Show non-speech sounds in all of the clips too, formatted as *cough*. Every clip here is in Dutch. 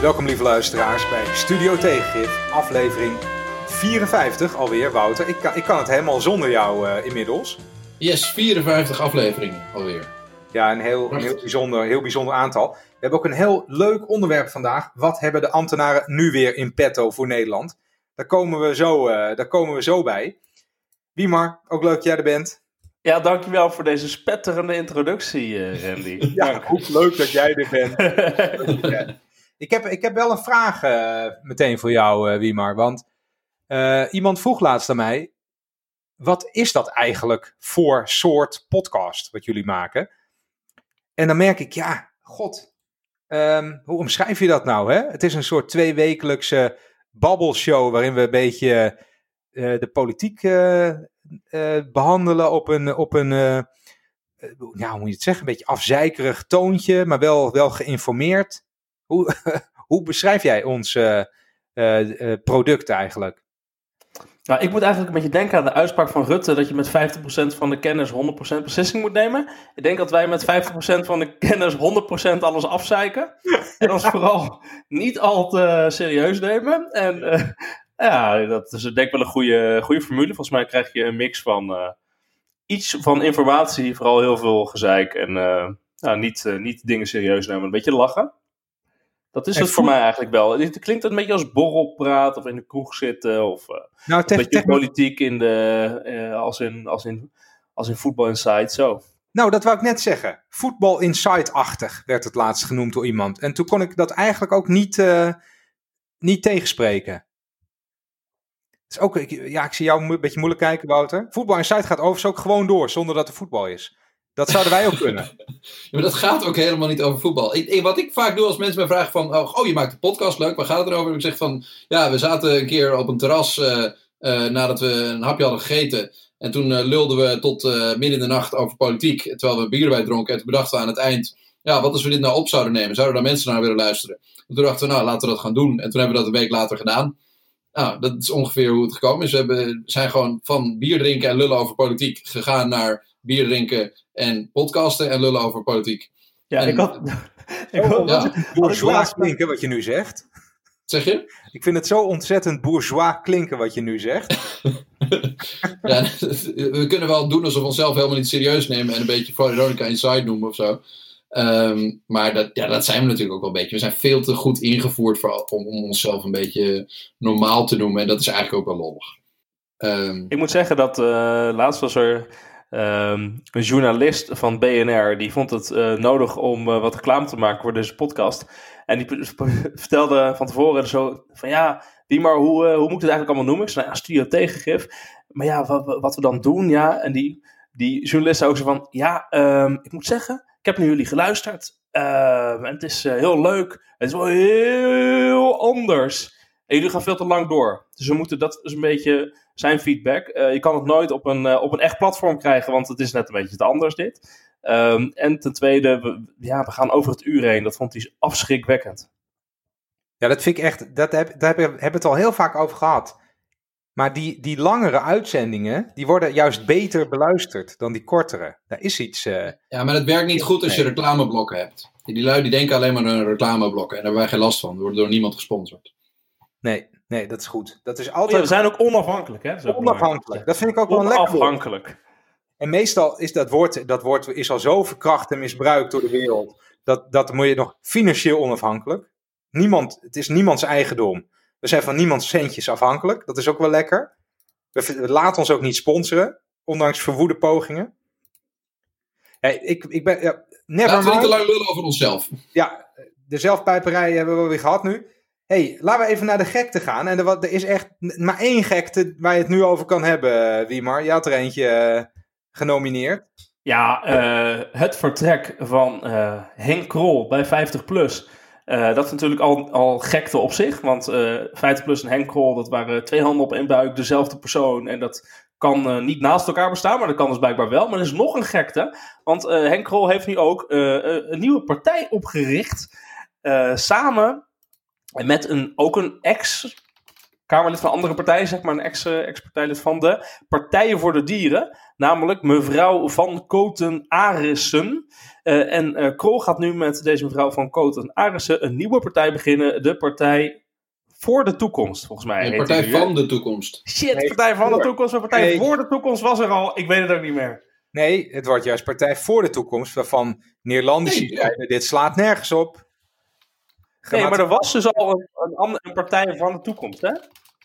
Welkom lieve luisteraars bij Studio Tegengif, aflevering 54 alweer, Wouter. Ik kan, ik kan het helemaal zonder jou uh, inmiddels. Yes, 54 afleveringen alweer. Ja, een heel, een heel, bijzonder, heel bijzonder aantal. We hebben ook een heel leuk onderwerp vandaag. Wat hebben de ambtenaren nu weer in petto voor Nederland? Daar komen we zo, uh, daar komen we zo bij. Wiemar, ook leuk dat jij er bent. Ja, dankjewel voor deze spetterende introductie, uh, Randy. *laughs* ja, goed leuk dat jij er bent. *laughs* ik, heb, ik heb wel een vraag uh, meteen voor jou, uh, Wiemar. Want iemand vroeg laatst aan mij: wat is dat eigenlijk voor soort podcast wat jullie maken? En dan merk ik, ja, god, um, hoe omschrijf je dat nou? Hè? Het is een soort tweewekelijkse babbelshow waarin we een beetje de politiek behandelen op een, op een ja, hoe moet je het zeggen, een beetje afzeikerig toontje, maar wel, wel geïnformeerd. Hoe, *laughs* hoe beschrijf jij ons product eigenlijk? Nou, ik moet eigenlijk een beetje denken aan de uitspraak van Rutte dat je met 50% van de kennis 100% beslissing moet nemen. Ik denk dat wij met 50% van de kennis 100% alles afzeiken. *laughs* en ons vooral niet al te serieus nemen. En ja, dat is denk ik wel een goede, goede formule. Volgens mij krijg je een mix van uh, iets van informatie, vooral heel veel gezeik. En uh, nou, niet, niet dingen serieus nemen, een beetje lachen. Dat is en het voor mij eigenlijk wel. Het klinkt een beetje als borrelpraat of in de kroeg zitten. Of nou, een beetje politiek in de, als, in, als, in, als in Football Inside, zo. Nou, dat wou ik net zeggen. Football Inside-achtig werd het laatst genoemd door iemand. En toen kon ik dat eigenlijk ook niet, niet tegenspreken is ook, ja, ik zie jou een beetje moeilijk kijken, Wouter. Voetbal Inside gaat overigens ook gewoon door, zonder dat er voetbal is. Dat zouden wij ook *laughs* kunnen. maar dat gaat ook helemaal niet over voetbal. Ik, wat ik vaak doe als mensen me vragen van... Oh, oh, je maakt de podcast leuk, waar gaat het erover? Ik zeg van... Ja, we zaten een keer op een terras uh, uh, nadat we een hapje hadden gegeten. En toen uh, lulden we tot midden in de nacht over politiek. Terwijl we bier erbij dronken. En toen bedachten we aan het eind... Ja, wat als we dit nou op zouden nemen? Zouden daar mensen naar willen luisteren? En toen dachten we, nou, laten we dat gaan doen. En toen hebben we dat een week later gedaan. Nou, dat is ongeveer hoe het gekomen is. We hebben, zijn gewoon van bier drinken en lullen over politiek gegaan naar bier drinken en podcasten en lullen over politiek. Ja, en, ik had... *laughs* ik had, ja. bourgeois klinken wat je nu zegt. Zeg je? Ik vind het zo ontzettend bourgeois klinken wat je nu zegt. *laughs* ja, we kunnen wel doen alsof we onszelf helemaal niet serieus nemen en een beetje Veronica Inside noemen of zo. Um, maar dat, ja, dat zijn we natuurlijk ook wel een beetje. We zijn veel te goed ingevoerd voor, om, om onszelf een beetje normaal te noemen. En dat is eigenlijk ook wel lollig. Um, ik moet zeggen dat uh, laatst was er um, een journalist van BNR. Die vond het uh, nodig om uh, wat reclame te maken voor deze podcast. En die *laughs* vertelde van tevoren zo van ja, wie maar hoe, hoe moet ik het eigenlijk allemaal noemen? Ik zei, nou ja, studio tegengif. Maar ja, wat, we dan doen, ja. En die, die journalist zei ook zo van ja, ik moet zeggen ik heb naar jullie geluisterd. Uh, en het is heel leuk. Het is wel heel anders. En jullie gaan veel te lang door. Dus we moeten, dat is een beetje zijn feedback. Uh, je kan het nooit op een, op een echt platform krijgen, want het is net een beetje te anders dit. Um, en ten tweede, we, ja, we gaan over het uur heen. Dat vond hij afschrikwekkend. Ja, dat vind ik echt, dat heb, daar hebben we het al heel vaak over gehad. Maar die, die langere uitzendingen, die worden juist beter beluisterd dan die kortere. Daar is iets... Uh... Ja, maar het werkt niet goed als je reclameblokken hebt. Die lui die denken alleen maar aan reclameblokken. En daar hebben wij geen last van. We worden door niemand gesponsord. Nee, nee, dat is goed. Dat is altijd... Ja, we zijn ook onafhankelijk, hè? Onafhankelijk. Dat vind ik ook wel lekker. Onafhankelijk. En meestal is dat woord, dat woord is al zo verkracht en misbruikt door de wereld. Dat, dat moet je nog financieel onafhankelijk. Niemand, het is niemands eigendom. We zijn van niemand centjes afhankelijk. Dat is ook wel lekker. We, laten ons ook niet sponsoren, ondanks verwoede pogingen. Ja, ik, ik ben, ja, never Laten we niet te lang lullen over onszelf. Ja, de zelfpijperij hebben we weer gehad nu. Hey, laten we even naar de gekte gaan. En er, er, is echt maar één gekte waar je het nu over kan hebben, Wiemar. Je had er eentje uh, genomineerd. Ja, uh, het vertrek van uh, Henk Krol bij 50 plus. Dat is natuurlijk al, al gekte op zich, want uh, eh, 50 plus en Henk Krol, dat waren twee handen op één buik, dezelfde persoon. En dat kan niet naast elkaar bestaan, maar dat kan dus blijkbaar wel. Maar er is nog een gekte, want Henk Krol heeft nu ook een nieuwe partij opgericht, samen met een, ook een ex... Kamerlid van andere partijen, zeg maar een ex-partijlid van de Partijen voor de Dieren. namelijk mevrouw Van Koten Arissen. Uh, en uh, Krol gaat nu met deze mevrouw Van Koten Arissen een nieuwe partij beginnen, de Partij voor de Toekomst, volgens mij. De Partij van de Toekomst. Shit, nee, Partij van de Toekomst, maar Partij nee. voor de Toekomst was er al. Ik weet het ook niet meer. Nee, het wordt juist Partij voor de Toekomst, waarvan Neerlanders nee, ja. dit slaat nergens op. Nee, maar er was dus al een, een, een Partij van de Toekomst, hè?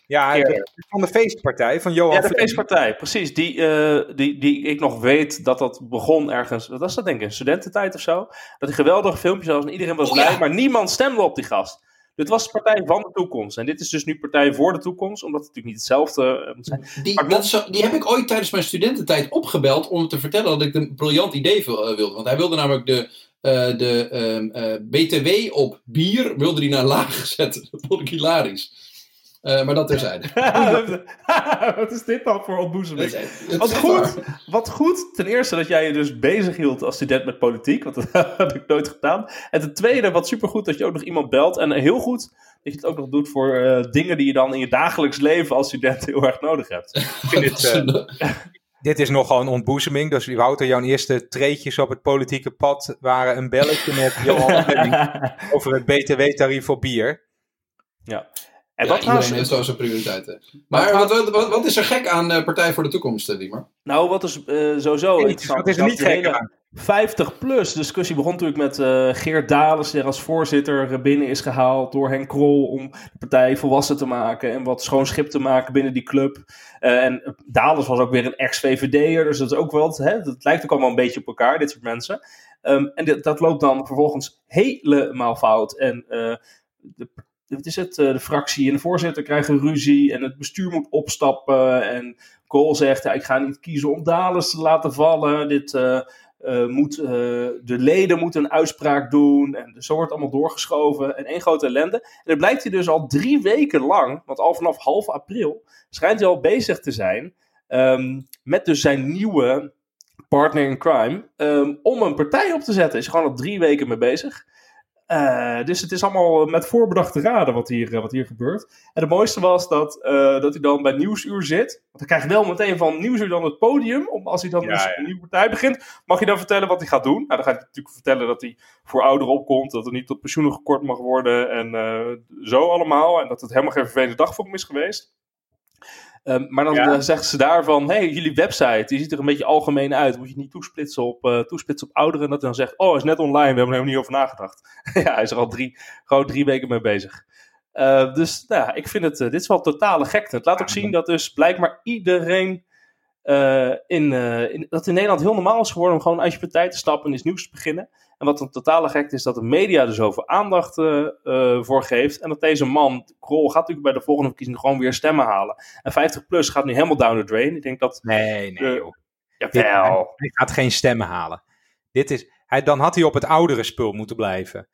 Ja, de, van de feestpartij van Johan Ja, de feestpartij, precies. Die, uh, die, die ik nog weet dat dat begon ergens, wat was dat denk ik, in studententijd of zo. Dat die geweldige filmpjes was en iedereen was oh, blij, ja. maar niemand stemde op die gast. Dit was de Partij van de Toekomst. En dit is dus nu Partij voor de Toekomst, omdat het natuurlijk niet hetzelfde uh, moet zijn. Die, maar, dat zo, die heb ik ooit tijdens mijn studententijd opgebeld om te vertellen dat ik een briljant idee uh, wilde. Want hij wilde namelijk de, uh, de uh, BTW op bier wilde hij naar laag *laughs* zetten. Dat vond ik hilarisch. Uh, maar dat terzijde. *laughs* *laughs* wat is dit dan voor ontboezeming? Wat goed, wat goed, ten eerste dat jij je dus bezig hield als student met politiek, want dat heb ik nooit gedaan. En ten tweede, wat supergoed dat je ook nog iemand belt. En heel goed dat je het ook nog doet voor uh, dingen die je dan in je dagelijks leven als student heel erg nodig hebt. Ik vind dit, uh, dit is nogal een ontboezeming. Dus Wouter, jouw eerste treetjes op het politieke pad waren een belletje met *laughs* Johan over het btw-tarief voor bier. Ja. En ja, wat iedereen heeft zo zijn prioriteiten. Maar wat, wat, wat, wat, is er gek aan uh, Partij voor de Toekomst, Diemer? Nou, wat is uh, sowieso Wat is er niet gek aan? 50-plus discussie begon natuurlijk met uh, Geert Dales, die er als voorzitter binnen is gehaald door Henk Krol om de partij volwassen te maken en wat schoon schip te maken binnen die club. Uh, en Dales was ook weer een ex-VVD'er, dus dat is ook wel, hè, dat lijkt ook allemaal een beetje op elkaar, dit soort mensen. Um, en dit, dat loopt dan vervolgens helemaal fout. En uh, de wat is het, de fractie en de voorzitter krijgen ruzie en het bestuur moet opstappen. En Kool zegt, ik ga niet kiezen om Dales te laten vallen. Dit uh, uh, moet, de leden moeten een uitspraak doen. En zo wordt allemaal doorgeschoven. En één grote ellende. En dan blijkt hij dus al drie weken lang, want al vanaf half april, schijnt hij al bezig te zijn um, met dus zijn nieuwe partner in crime, um, om een partij op te zetten. Is er gewoon al drie weken mee bezig. Uh, dus het is allemaal met voorbedachte raden wat hier, wat hier gebeurt. En het mooiste was dat, uh, dat hij dan bij Nieuwsuur zit. Want dan krijg je wel meteen van Nieuwsuur dan het podium. Om, als hij dan ja, dus ja. een nieuwe partij begint, mag je dan vertellen wat hij gaat doen. Nou, dan gaat hij natuurlijk vertellen dat hij voor ouderen opkomt. Dat er niet tot pensioenen gekort mag worden. En zo allemaal. En dat het helemaal geen vervelende dag voor hem is geweest. Um, maar dan ja. zeggen ze daarvan, hey, jullie website, die ziet er een beetje algemeen uit. Moet je niet toesplitsen op, uh, toesplitsen op ouderen. En dat dan zegt, oh, is net online, we hebben er helemaal niet over nagedacht. *laughs* ja, hij is er al drie, gewoon drie weken mee bezig. Uh, dus nou, ik vind het, uh, dit is wel totale gekte. Het laat ook zien dat dus blijkbaar iedereen in, in, dat in Nederland heel normaal is geworden om gewoon uit je partij te stappen en iets nieuws te beginnen. En wat een totale gekte is dat de media er zoveel aandacht uh, voor geeft. En dat deze man, Krol, gaat natuurlijk bij de volgende verkiezingen gewoon weer stemmen halen. En 50 plus gaat nu helemaal down the drain. Ik denk dat... Nee, nee joh. Dit, hij, hij gaat geen stemmen halen. Dit is, hij, dan had hij op het oudere spul moeten blijven.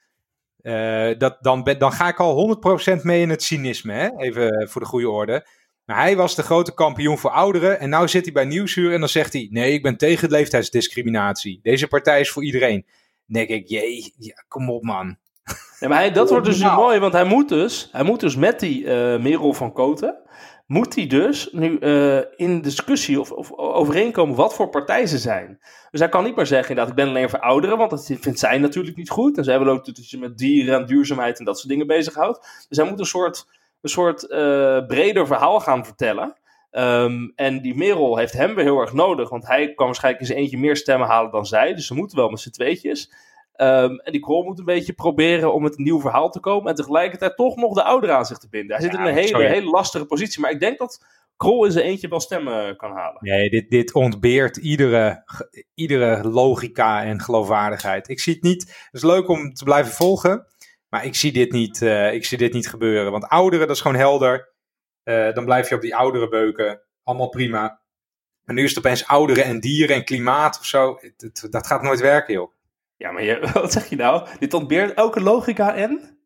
Uh, dat, dan, dan ga ik al 100% mee in het cynisme, hè? even voor de goede orde. Maar hij was de grote kampioen voor ouderen en nu zit hij bij Nieuwsuur en dan zegt hij... Nee, ik ben tegen leeftijdsdiscriminatie. Deze partij is voor iedereen denk ik, jee, ja, kom op man. Ja, maar hij, dat wordt dus nou. mooi, want hij moet dus, hij moet dus met die uh, Merel van Koten, moet hij dus nu uh, in discussie of, of, overeenkomen wat voor partij ze zijn. Dus hij kan niet meer zeggen, dat ik ben alleen voor ouderen, want dat vindt zij natuurlijk niet goed. En zij willen ook dat je met dieren en duurzaamheid en dat soort dingen bezighoudt. Dus hij moet een soort, een soort uh, breder verhaal gaan vertellen. Um, en die Merel heeft hem weer heel erg nodig, want hij kan waarschijnlijk in zijn eentje meer stemmen halen dan zij. Dus ze moeten wel met z'n tweetjes. Um, en die Krol moet een beetje proberen om met een nieuw verhaal te komen. En tegelijkertijd toch nog de ouderen aan zich te binden. Hij zit ja, in een hele, hele lastige positie. Maar ik denk dat Krol in zijn eentje wel stemmen kan halen. Nee, dit, dit ontbeert iedere, iedere logica en geloofwaardigheid. Ik zie het niet. Het is leuk om te blijven volgen. Maar ik zie dit niet, uh, ik zie dit niet gebeuren. Want ouderen, dat is gewoon helder. Uh, dan blijf je op die oudere beuken. Allemaal prima. Maar nu is het opeens ouderen en dieren en klimaat of zo. Dat, dat gaat nooit werken, joh. Ja, maar je, *laughs* wat zeg je nou? Dit ontbeert elke logica en?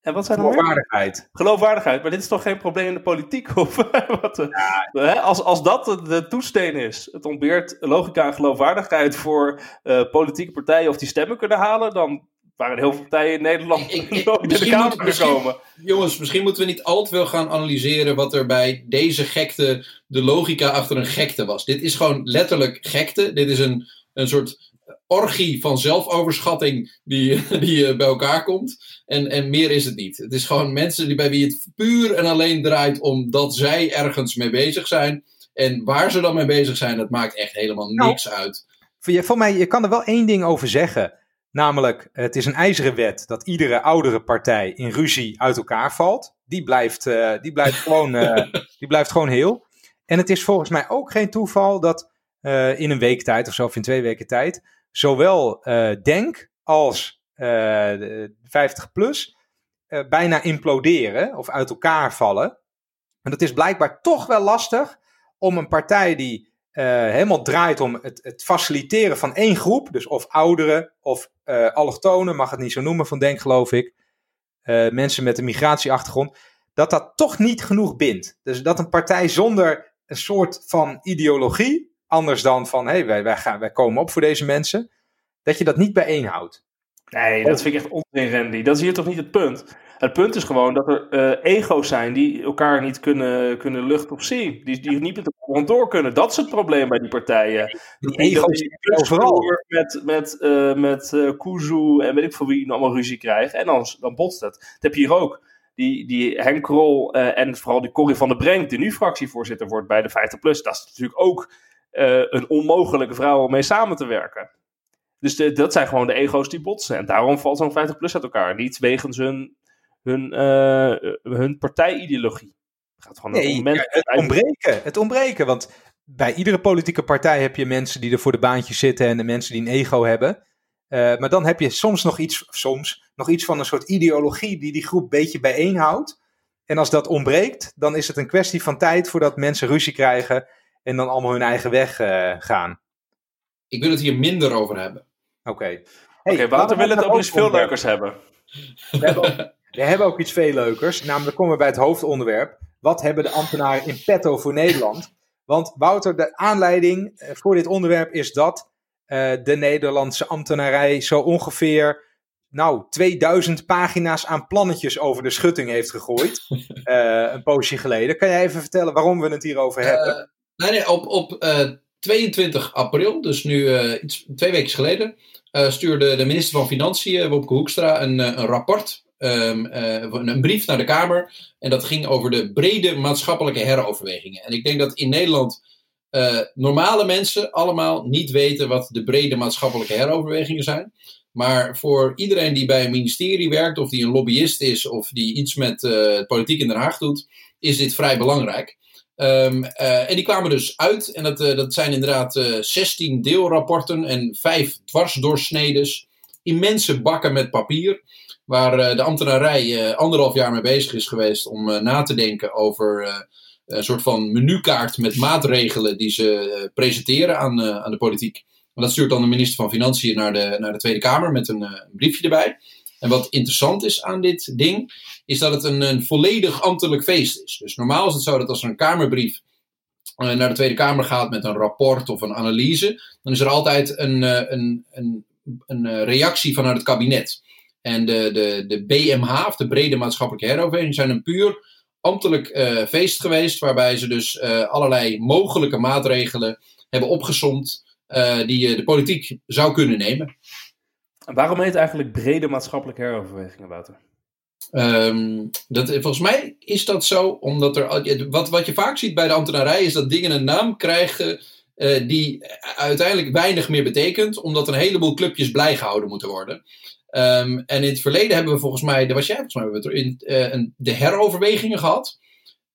En wat zijn Geloofwaardigheid. Geloofwaardigheid. Maar dit is toch geen probleem in de politiek? *laughs* Of wat, ja. als, als dat de, de toesteen is, het ontbeert logica en geloofwaardigheid voor uh, politieke partijen of die stemmen kunnen halen, dan waren heel veel partijen in Nederland ik, ik, *laughs* in de Kamer gekomen. Jongens, misschien moeten we niet al te veel gaan analyseren wat er bij deze gekte de logica achter een gekte was. Dit is gewoon letterlijk gekte. Dit is een, een soort orgie van zelfoverschatting die, *laughs* die uh, bij elkaar komt. En, en meer is het niet. Het is gewoon mensen die, bij wie het puur en alleen draait omdat zij ergens mee bezig zijn. En waar ze dan mee bezig zijn, dat maakt echt helemaal nou, niks uit. Voor mij, je kan er wel één ding over zeggen. Namelijk, het is een ijzeren wet dat iedere oudere partij in ruzie uit elkaar valt. Die blijft, uh, die blijft, *laughs* gewoon, uh, die blijft gewoon heel. En het is volgens mij ook geen toeval dat uh, in een week tijd of zo, of in twee weken tijd, zowel Denk als 50 plus bijna imploderen of uit elkaar vallen. En dat is blijkbaar toch wel lastig om een partij die helemaal draait om het, het, faciliteren van één groep, dus of ouderen of uh, allochtonen, mag het niet zo noemen van Denk, geloof ik, uh, mensen met een migratieachtergrond, dat dat toch niet genoeg bindt. Dus dat een partij zonder een soort van ideologie, anders dan van hé, hey, wij, wij, gaan, wij komen op voor deze mensen, dat je dat niet bijeenhoudt. Nee, dat vind ik echt onzin, Randy. Dat is hier toch niet het punt? Het punt is gewoon dat er uh, ego's zijn die elkaar niet kunnen, kunnen luchten of zien. Die, die niet met elkaar door kunnen. Dat is het probleem bij die partijen. Die ego's die overal. Met, met, uh, met uh, Kuzu en weet ik voor wie allemaal ruzie krijgen. En dan, dan botst het. Dat heb je hier ook. Die, die Henk Krol en vooral die Corrie van der Brink, die nu fractievoorzitter wordt bij de 50PLUS. Dat is natuurlijk ook een onmogelijke vrouw om mee samen te werken. Dus de, dat zijn gewoon de ego's die botsen. En daarom valt zo'n 50 plus uit elkaar. Niet wegens hun hun, uh, hun partijideologie. Het gaat gewoon nee, om het ontbreken. Het ontbreken. Want bij iedere politieke partij heb je mensen die er voor de baantjes zitten en de mensen die een ego hebben. Uh, maar dan heb je soms nog iets, soms nog iets van een soort ideologie die die groep een beetje bijeenhoudt. En als dat ontbreekt, dan is het een kwestie van tijd voordat mensen ruzie krijgen en dan allemaal hun eigen weg uh, gaan. Ik wil het hier minder over hebben. Oké. Okay. Hey, okay, Wouter wil het ook eens veel leukers hebben. We hebben *laughs* we hebben ook iets veel leukers. Namelijk komen we bij het hoofdonderwerp. Wat hebben de ambtenaren in petto voor Nederland? Want Wouter, de aanleiding eh, voor dit onderwerp is dat uh, de Nederlandse ambtenarij zo ongeveer nou, 2000 pagina's aan plannetjes over de schutting heeft gegooid. uh, *laughs* een poosje geleden. Kan jij even vertellen waarom we het hierover hebben? nee, nee, op, op 22 april, dus nu iets, twee weken geleden, stuurde de minister van Financiën, Wopke Hoekstra, een, een rapport um, een brief naar de Kamer. En dat ging over de brede maatschappelijke heroverwegingen. En ik denk dat in Nederland uh, normale mensen allemaal niet weten wat de brede maatschappelijke heroverwegingen zijn. Maar voor iedereen die bij een ministerie werkt, of die een lobbyist is, of die iets met uh, politiek in Den Haag doet, is dit vrij belangrijk. Uh, en die kwamen dus uit, en dat, dat zijn inderdaad 16 deelrapporten en 5 dwarsdoorsnedes. Immense bakken met papier waar eh, de ambtenarij eh, anderhalf jaar mee bezig is geweest om eh, na te denken over een soort van menukaart met maatregelen die ze presenteren aan, aan de politiek. En dat stuurt dan de minister van Financiën naar de, naar de Tweede Kamer met een, briefje erbij. En wat interessant is aan dit ding, is dat het een, een volledig ambtelijk feest is. Dus normaal is het zo dat als er een Kamerbrief naar de Tweede Kamer gaat met een rapport of een analyse, dan is er altijd een, een, een, een reactie vanuit het kabinet. En de, de, de BMH, of de Brede Maatschappelijke Heroverweging, zijn een puur ambtelijk uh, feest geweest. Waarbij ze dus uh, allerlei mogelijke maatregelen hebben opgesomd. Uh, die de politiek zou kunnen nemen. Waarom heet eigenlijk brede maatschappelijke heroverwegingen, Wouter? Um, dat, volgens mij is dat zo, omdat er. Wat, wat je vaak ziet bij de ambtenarij is dat dingen een naam krijgen. Uh, die uiteindelijk weinig meer betekent, omdat een heleboel clubjes blij gehouden moeten worden. Um, en in het verleden hebben we volgens mij, daar was jij volgens mij, hebben we in, uh, een, de heroverwegingen gehad.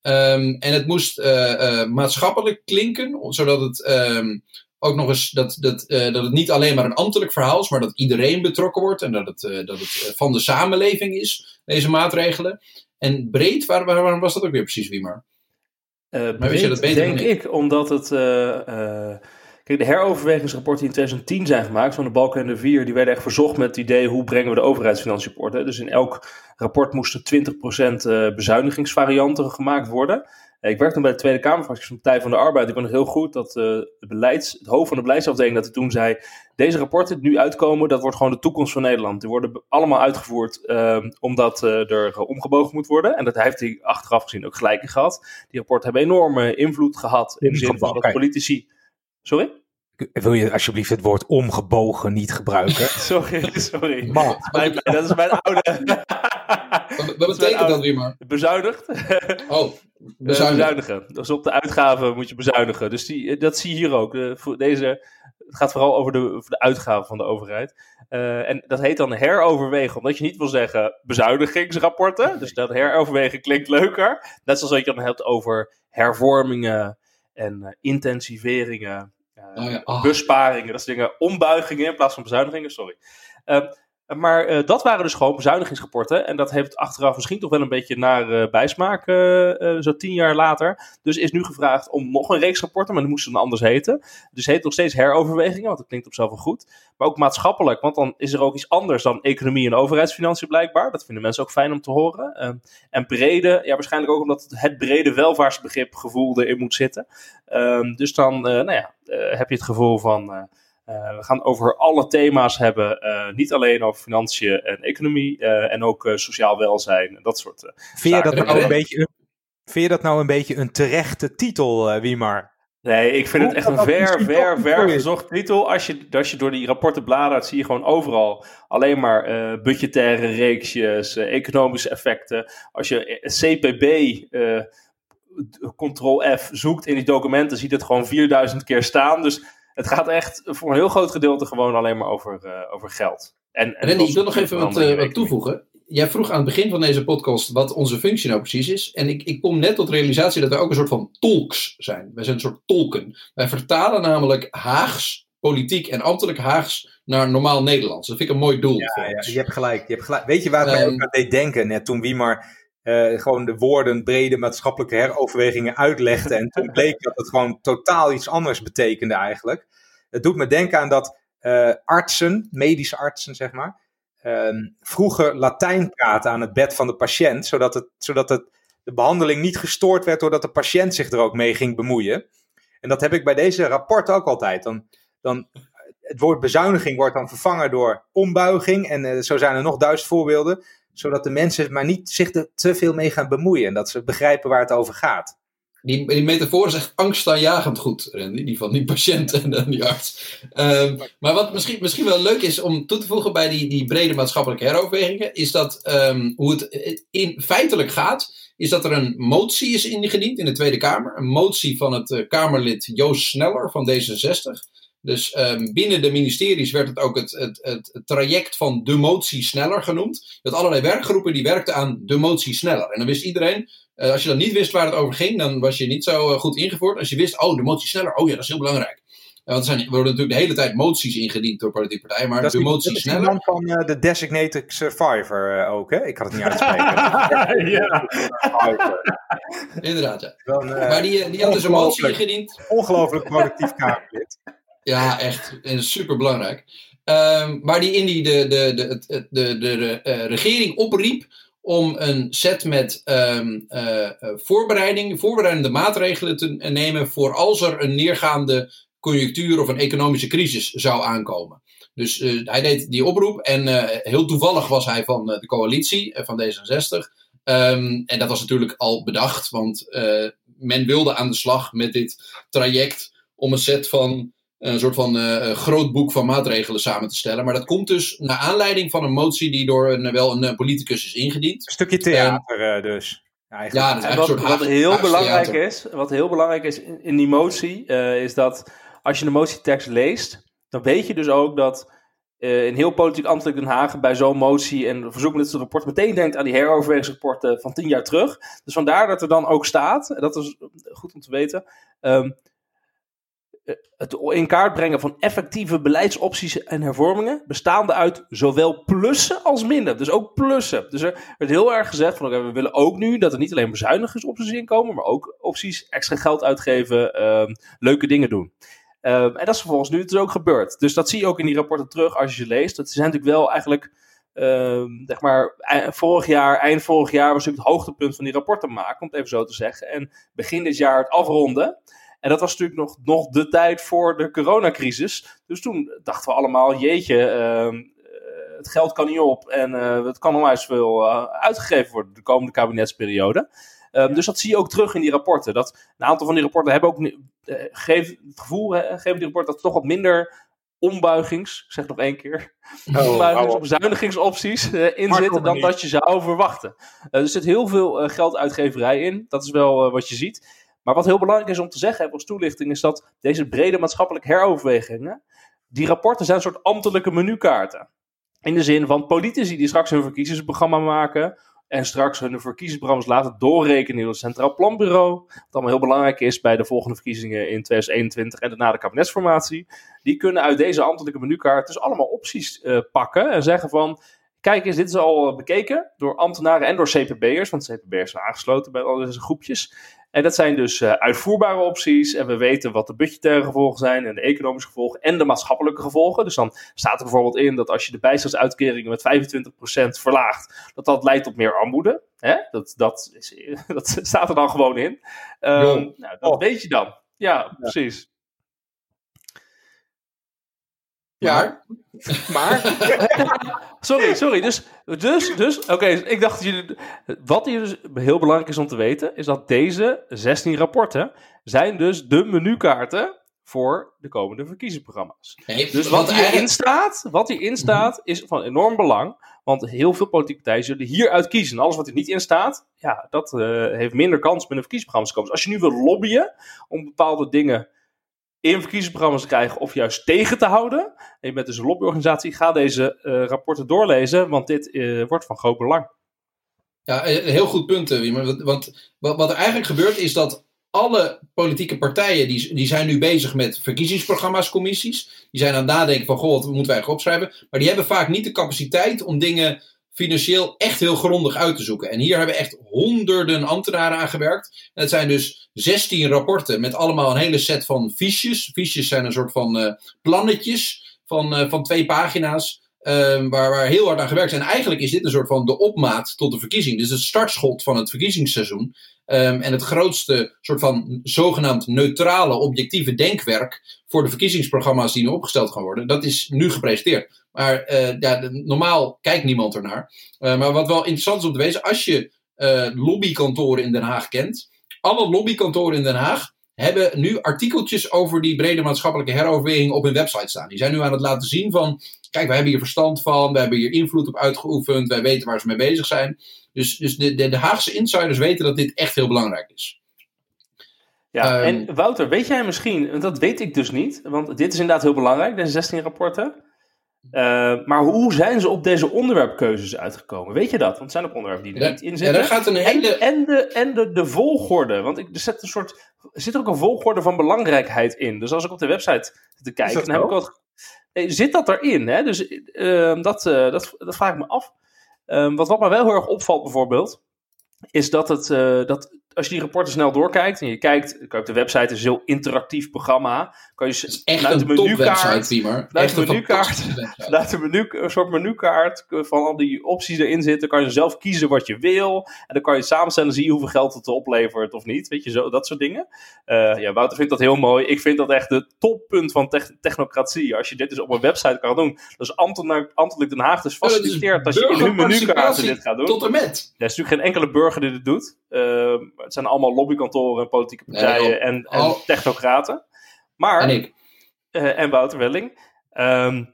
Um, en het moest uh, uh, maatschappelijk klinken, zodat het um, ook nog eens dat, dat, dat het niet alleen maar een ambtelijk verhaal is, maar dat iedereen betrokken wordt en dat het, dat het van de samenleving is, deze maatregelen. En breed, waar, waar, waarom was dat ook weer precies, Wiemar? maar je dat beter denk ik, omdat het de heroverwegingsrapporten die in 2010 zijn gemaakt, van de Balken en de Vier, die werden echt verzocht met het idee hoe brengen we de overheidsfinanciën op orde. Dus in elk rapport moesten 20% eh, bezuinigingsvarianten gemaakt worden. Ik werkte toen bij de Tweede Kamerfractie van de Partij van de Arbeid. Ik weet nog heel goed dat uh, het, beleids, het hoofd van de beleidsafdeling dat hij toen zei... Deze rapporten die nu uitkomen, dat wordt gewoon de toekomst van Nederland. Die worden allemaal uitgevoerd uh, omdat uh, er omgebogen moet worden. En dat heeft hij achteraf gezien ook gelijk in gehad. Die rapporten hebben enorme invloed gehad in de zin van dat politici... Sorry? Wil je alsjeblieft het woord omgebogen niet gebruiken? *laughs* sorry, sorry. Man. Dat is mijn oude... *laughs* Wat betekent dat weer maar? Bezuinigd. *laughs* Oh, bezuinigen. Dus op de uitgaven moet je bezuinigen. Dus die, dat zie je hier ook. Deze, het gaat vooral over de, over de uitgaven van de overheid. Uh, en dat heet dan heroverwegen, omdat je niet wil zeggen bezuinigingsrapporten. Dus dat heroverwegen klinkt leuker. Net zoals dat je dan hebt over hervormingen en uh, intensiveringen oh ja, oh. besparingen, dat soort dingen. Ombuigingen in plaats van bezuinigingen, sorry. Uh, maar uh, dat waren dus gewoon bezuinigingsrapporten. En dat heeft achteraf misschien toch wel een beetje naar uh, bijsmaak, uh, zo tien jaar later. Dus is nu gevraagd om nog een reeks rapporten, maar die moesten dan anders heten. Dus heet nog steeds heroverwegingen, want dat klinkt op zichzelf wel goed. Maar ook maatschappelijk, want dan is er ook iets anders dan economie en overheidsfinanciën blijkbaar. Dat vinden mensen ook fijn om te horen. Ehm, en brede, ja waarschijnlijk ook omdat het, brede welvaartsbegrip gevoel erin moet zitten. Um, dus dan, nou ja, heb je het gevoel van uh, we gaan over alle thema's hebben, uh, niet alleen over financiën en economie uh, en ook sociaal welzijn en dat soort vind je dat nou een beetje, Vind je dat nou een beetje een terechte titel, Wiemar? Nee, ik vind het echt een ver, ver, ver gezocht titel. Als je, als je door die rapporten bladert, zie je gewoon overal alleen maar uh, budgettaire reeksjes, uh, economische effecten. Als je CPB, uh, Ctrl F, zoekt in die documenten, ziet het gewoon 4000 keer staan. Dus het gaat echt voor een heel groot gedeelte gewoon alleen maar over, uh, over geld. En, en Randy, ik wil nog even wat, uh, wat toevoegen. Jij vroeg aan het begin van deze podcast wat onze functie nou precies is. En ik, ik kom net tot de realisatie dat wij ook een soort van tolks zijn. Wij zijn een soort tolken. Wij vertalen namelijk Haags, politiek en ambtelijk Haags naar normaal Nederlands. Dat vind ik een mooi doel. Ja, ja je hebt gelijk. Je hebt gelijk. Weet je waar um, mij ook aan deed denken net toen wie maar uh, gewoon de woorden brede maatschappelijke heroverwegingen uitlegde. En toen *laughs* bleek dat het gewoon totaal iets anders betekende eigenlijk. Het doet me denken aan dat uh, artsen, medische artsen zeg maar, uh, vroeger Latijn praten aan het bed van de patiënt, zodat, het, zodat het, de behandeling niet gestoord werd doordat de patiënt zich er ook mee ging bemoeien. En dat heb ik bij deze rapport ook altijd. Dan, dan, het woord bezuiniging wordt dan vervangen door ombuiging. En uh, zo zijn er nog duizend voorbeelden zodat de mensen maar niet zich er te veel mee gaan bemoeien en dat ze begrijpen waar het over gaat. Die, die metafoor echt angstaanjagend goed, Randy, die van die patiënt en die arts. Uh, maar wat misschien, misschien wel leuk is om toe te voegen bij die, die brede maatschappelijke heroverwegingen, is dat um, hoe het in, feitelijk gaat, is dat er een motie is ingediend in de Tweede Kamer. Een motie van het uh, Kamerlid Joost Sneller van D66. Dus um, binnen de ministeries werd het ook het, het, het, traject van de motie sneller genoemd. Dat allerlei werkgroepen die werkten aan de motie sneller. En dan wist iedereen, uh, als je dan niet wist waar het over ging, dan was je niet zo uh, goed ingevoerd. Als je wist, oh, de motie sneller, oh ja, dat is heel belangrijk. Uh, want er, zijn, er worden natuurlijk de hele tijd moties ingediend door politieke partijen, maar dat de motie sneller... Dat is van de Designated Survivor ook, hè? Ik kan het niet uitspreken. *laughs* ja. Inderdaad, ja. Dan, maar die, die had dus een motie ingediend. Ongelooflijk productief Kamerlid. Ja, echt. Super belangrijk. Waar die in die de, de, de, de, de, de uh, regering opriep om een set met um, voorbereiding, voorbereidende maatregelen te nemen voor als er een neergaande conjunctuur of een economische crisis zou aankomen. Dus hij deed die oproep en heel toevallig was hij van de coalitie, van D66. Um, ehm, en dat was natuurlijk al bedacht, want men wilde aan de slag met dit traject om een set van een soort van uh, groot boek van maatregelen samen te stellen. Maar dat komt dus naar aanleiding van een motie die door een, wel een, politicus is ingediend. Een stukje theater uh, dus. Ja, dat is wat, soort wat heel belangrijk is, wat heel belangrijk is in, in die motie, uh, is dat als je de motietekst leest, dan weet je dus ook dat uh, in heel politiek ambtelijk Den Haag bij zo'n motie en verzoek met het rapport meteen denkt aan die heroverwegingsrapporten van tien jaar terug. Dus vandaar dat er dan ook staat, dat is goed om te weten, um, het in kaart brengen van effectieve beleidsopties en hervormingen, bestaande uit zowel plussen als minder. Dus ook plussen. Dus er werd heel erg gezegd van we willen ook nu dat er niet alleen bezuinigingsopties in komen, maar ook opties extra geld uitgeven, uh, leuke dingen doen. Uh, en dat is vervolgens nu dus ook gebeurd. Dus dat zie je ook in die rapporten terug als je ze leest. Dat zijn natuurlijk wel eigenlijk uh, zeg maar, vorig jaar, eind vorig jaar was natuurlijk het hoogtepunt van die rapporten maken, om het even zo te zeggen. En begin dit jaar het afronden. En dat was natuurlijk nog, nog de tijd voor de coronacrisis. Dus toen dachten we allemaal, jeetje, uh, het geld kan niet op en uh, het kan onwijs veel uh, uitgegeven worden de komende kabinetsperiode. Um, dus dat zie je ook terug in die rapporten. Dat een aantal van die rapporten hebben ook uh, geven het gevoel, hè, geven die rapporten dat er toch wat minder ombuigings, zeg nog één keer, oh, ombuigings- bezuinigingsopties uh, in zitten dan dat je zou verwachten. Uh, er zit heel veel gelduitgeverij in, dat is wel wat je ziet. Maar wat heel belangrijk is om te zeggen als toelichting, is dat deze brede maatschappelijke heroverwegingen, die rapporten zijn een soort ambtelijke menukaarten. In de zin van politici die straks hun verkiezingsprogramma maken, en straks hun verkiezingsprogramma's laten doorrekenen in het Centraal Planbureau. Wat allemaal heel belangrijk is bij de volgende verkiezingen in 2021 en daarna de kabinetsformatie. Die kunnen uit deze ambtelijke menukaart dus allemaal opties uh, pakken en zeggen van... Kijk eens, dit is al bekeken door ambtenaren en door CPB'ers, want CPB'ers zijn aangesloten bij al deze groepjes. En dat zijn dus uh, uitvoerbare opties. En we weten wat de budgettaire gevolgen zijn en de economische gevolgen en de maatschappelijke gevolgen. Dus dan staat er bijvoorbeeld in dat als je de bijstandsuitkeringen met 25% verlaagt, dat dat leidt tot meer armoede. Hè? Dat, dat, is, *laughs* dat staat er dan gewoon in. Um, nou, dat oh. weet je dan. Ja, precies. Ja, maar. *laughs* *laughs* sorry, sorry. Dus, dus, dus oké. ik dacht dat jullie. Wat hier dus heel belangrijk is om te weten, is dat deze 16 rapporten zijn dus de menukaarten voor de komende verkiezingsprogramma's. dus wat hierin staat, wat hierin staat, is van enorm belang. Want heel veel politieke partijen zullen hieruit kiezen. Alles wat er niet in staat, ja, dat uh, heeft minder kans met een verkiezingsprogramma te komen. Dus als je nu wil lobbyen om bepaalde dingen in verkiezingsprogramma's te krijgen of juist tegen te houden. En je bent dus een lobbyorganisatie, ga deze uh, rapporten doorlezen, want dit uh, wordt van groot belang. Ja, een heel goed punt. Want wat, wat er eigenlijk gebeurt is dat alle politieke partijen die, die zijn nu bezig met verkiezingsprogramma's, commissies. Die zijn aan het nadenken van, goh, wat moeten wij eigenlijk opschrijven? Maar die hebben vaak niet de capaciteit om dingen financieel echt heel grondig uit te zoeken. En hier hebben echt honderden ambtenaren aan gewerkt. En het zijn dus 16 rapporten met allemaal een hele set van fiches. Fiches zijn een soort van uh, plannetjes van, uh, van twee pagina's. Um, waar, waar heel hard aan gewerkt. En eigenlijk is dit een soort van de opmaat tot de verkiezing. Dus het startschot van het verkiezingsseizoen. Um, en het grootste soort van zogenaamd neutrale, objectieve denkwerk voor de verkiezingsprogramma's die nu opgesteld gaan worden. Dat is nu gepresenteerd. Maar ja, normaal kijkt niemand ernaar. Uh, maar wat wel interessant is om te weten, als je uh, lobbykantoren in Den Haag kent. Alle lobbykantoren in Den Haag hebben nu artikeltjes over die brede maatschappelijke heroverweging op hun website staan. Die zijn nu aan het laten zien van, kijk, wij hebben hier verstand van, we hebben hier invloed op uitgeoefend, wij weten waar ze mee bezig zijn. Dus, dus de, de, de Haagse insiders weten dat dit echt heel belangrijk is. Ja, um, en Wouter, weet jij misschien, dat weet ik dus niet, want dit is inderdaad heel belangrijk, deze 16 rapporten. Uh, maar hoe zijn ze op deze onderwerpkeuzes uitgekomen? Weet je dat? Want het zijn ook onderwerpen die er niet in zitten. Ja, daar gaat een hele... En, en, de, en de, de volgorde. Want ik, er, zit een soort, er zit ook een volgorde van belangrijkheid in. Dus als ik op de website zit te kijken, dan heb ik wat. Zit dat erin? Hè? Dus uh, dat, uh, dat, dat vraag ik me af. Um, wat, wat me wel heel erg opvalt bijvoorbeeld, is dat, het, dat als je die rapporten snel doorkijkt en je kijkt, op de website is een heel interactief programma. Kan je echt vanuit de menukaart, vanuit de menukaart, vanuit *laughs* de menu, een soort menukaart van al die opties erin zitten, kan je zelf kiezen wat je wil. En dan kan je samenstellen, zie je hoeveel geld het oplevert of niet. Weet je, zo, dat soort dingen. Uh, ja, Wouter vindt dat heel mooi. Ik vind dat echt het toppunt van technocratie. Als je dit dus op een website kan doen. Dus ambtelijk Den Haag dus faciliteert als je in hun menukaart dit gaat doen. Tot en met. Er is natuurlijk geen enkele burger die dit doet. Uh, het zijn allemaal lobbykantoren, politieke partijen en, en oh. technocraten. Maar, en ik. Uh, en Wouter Welling. Um,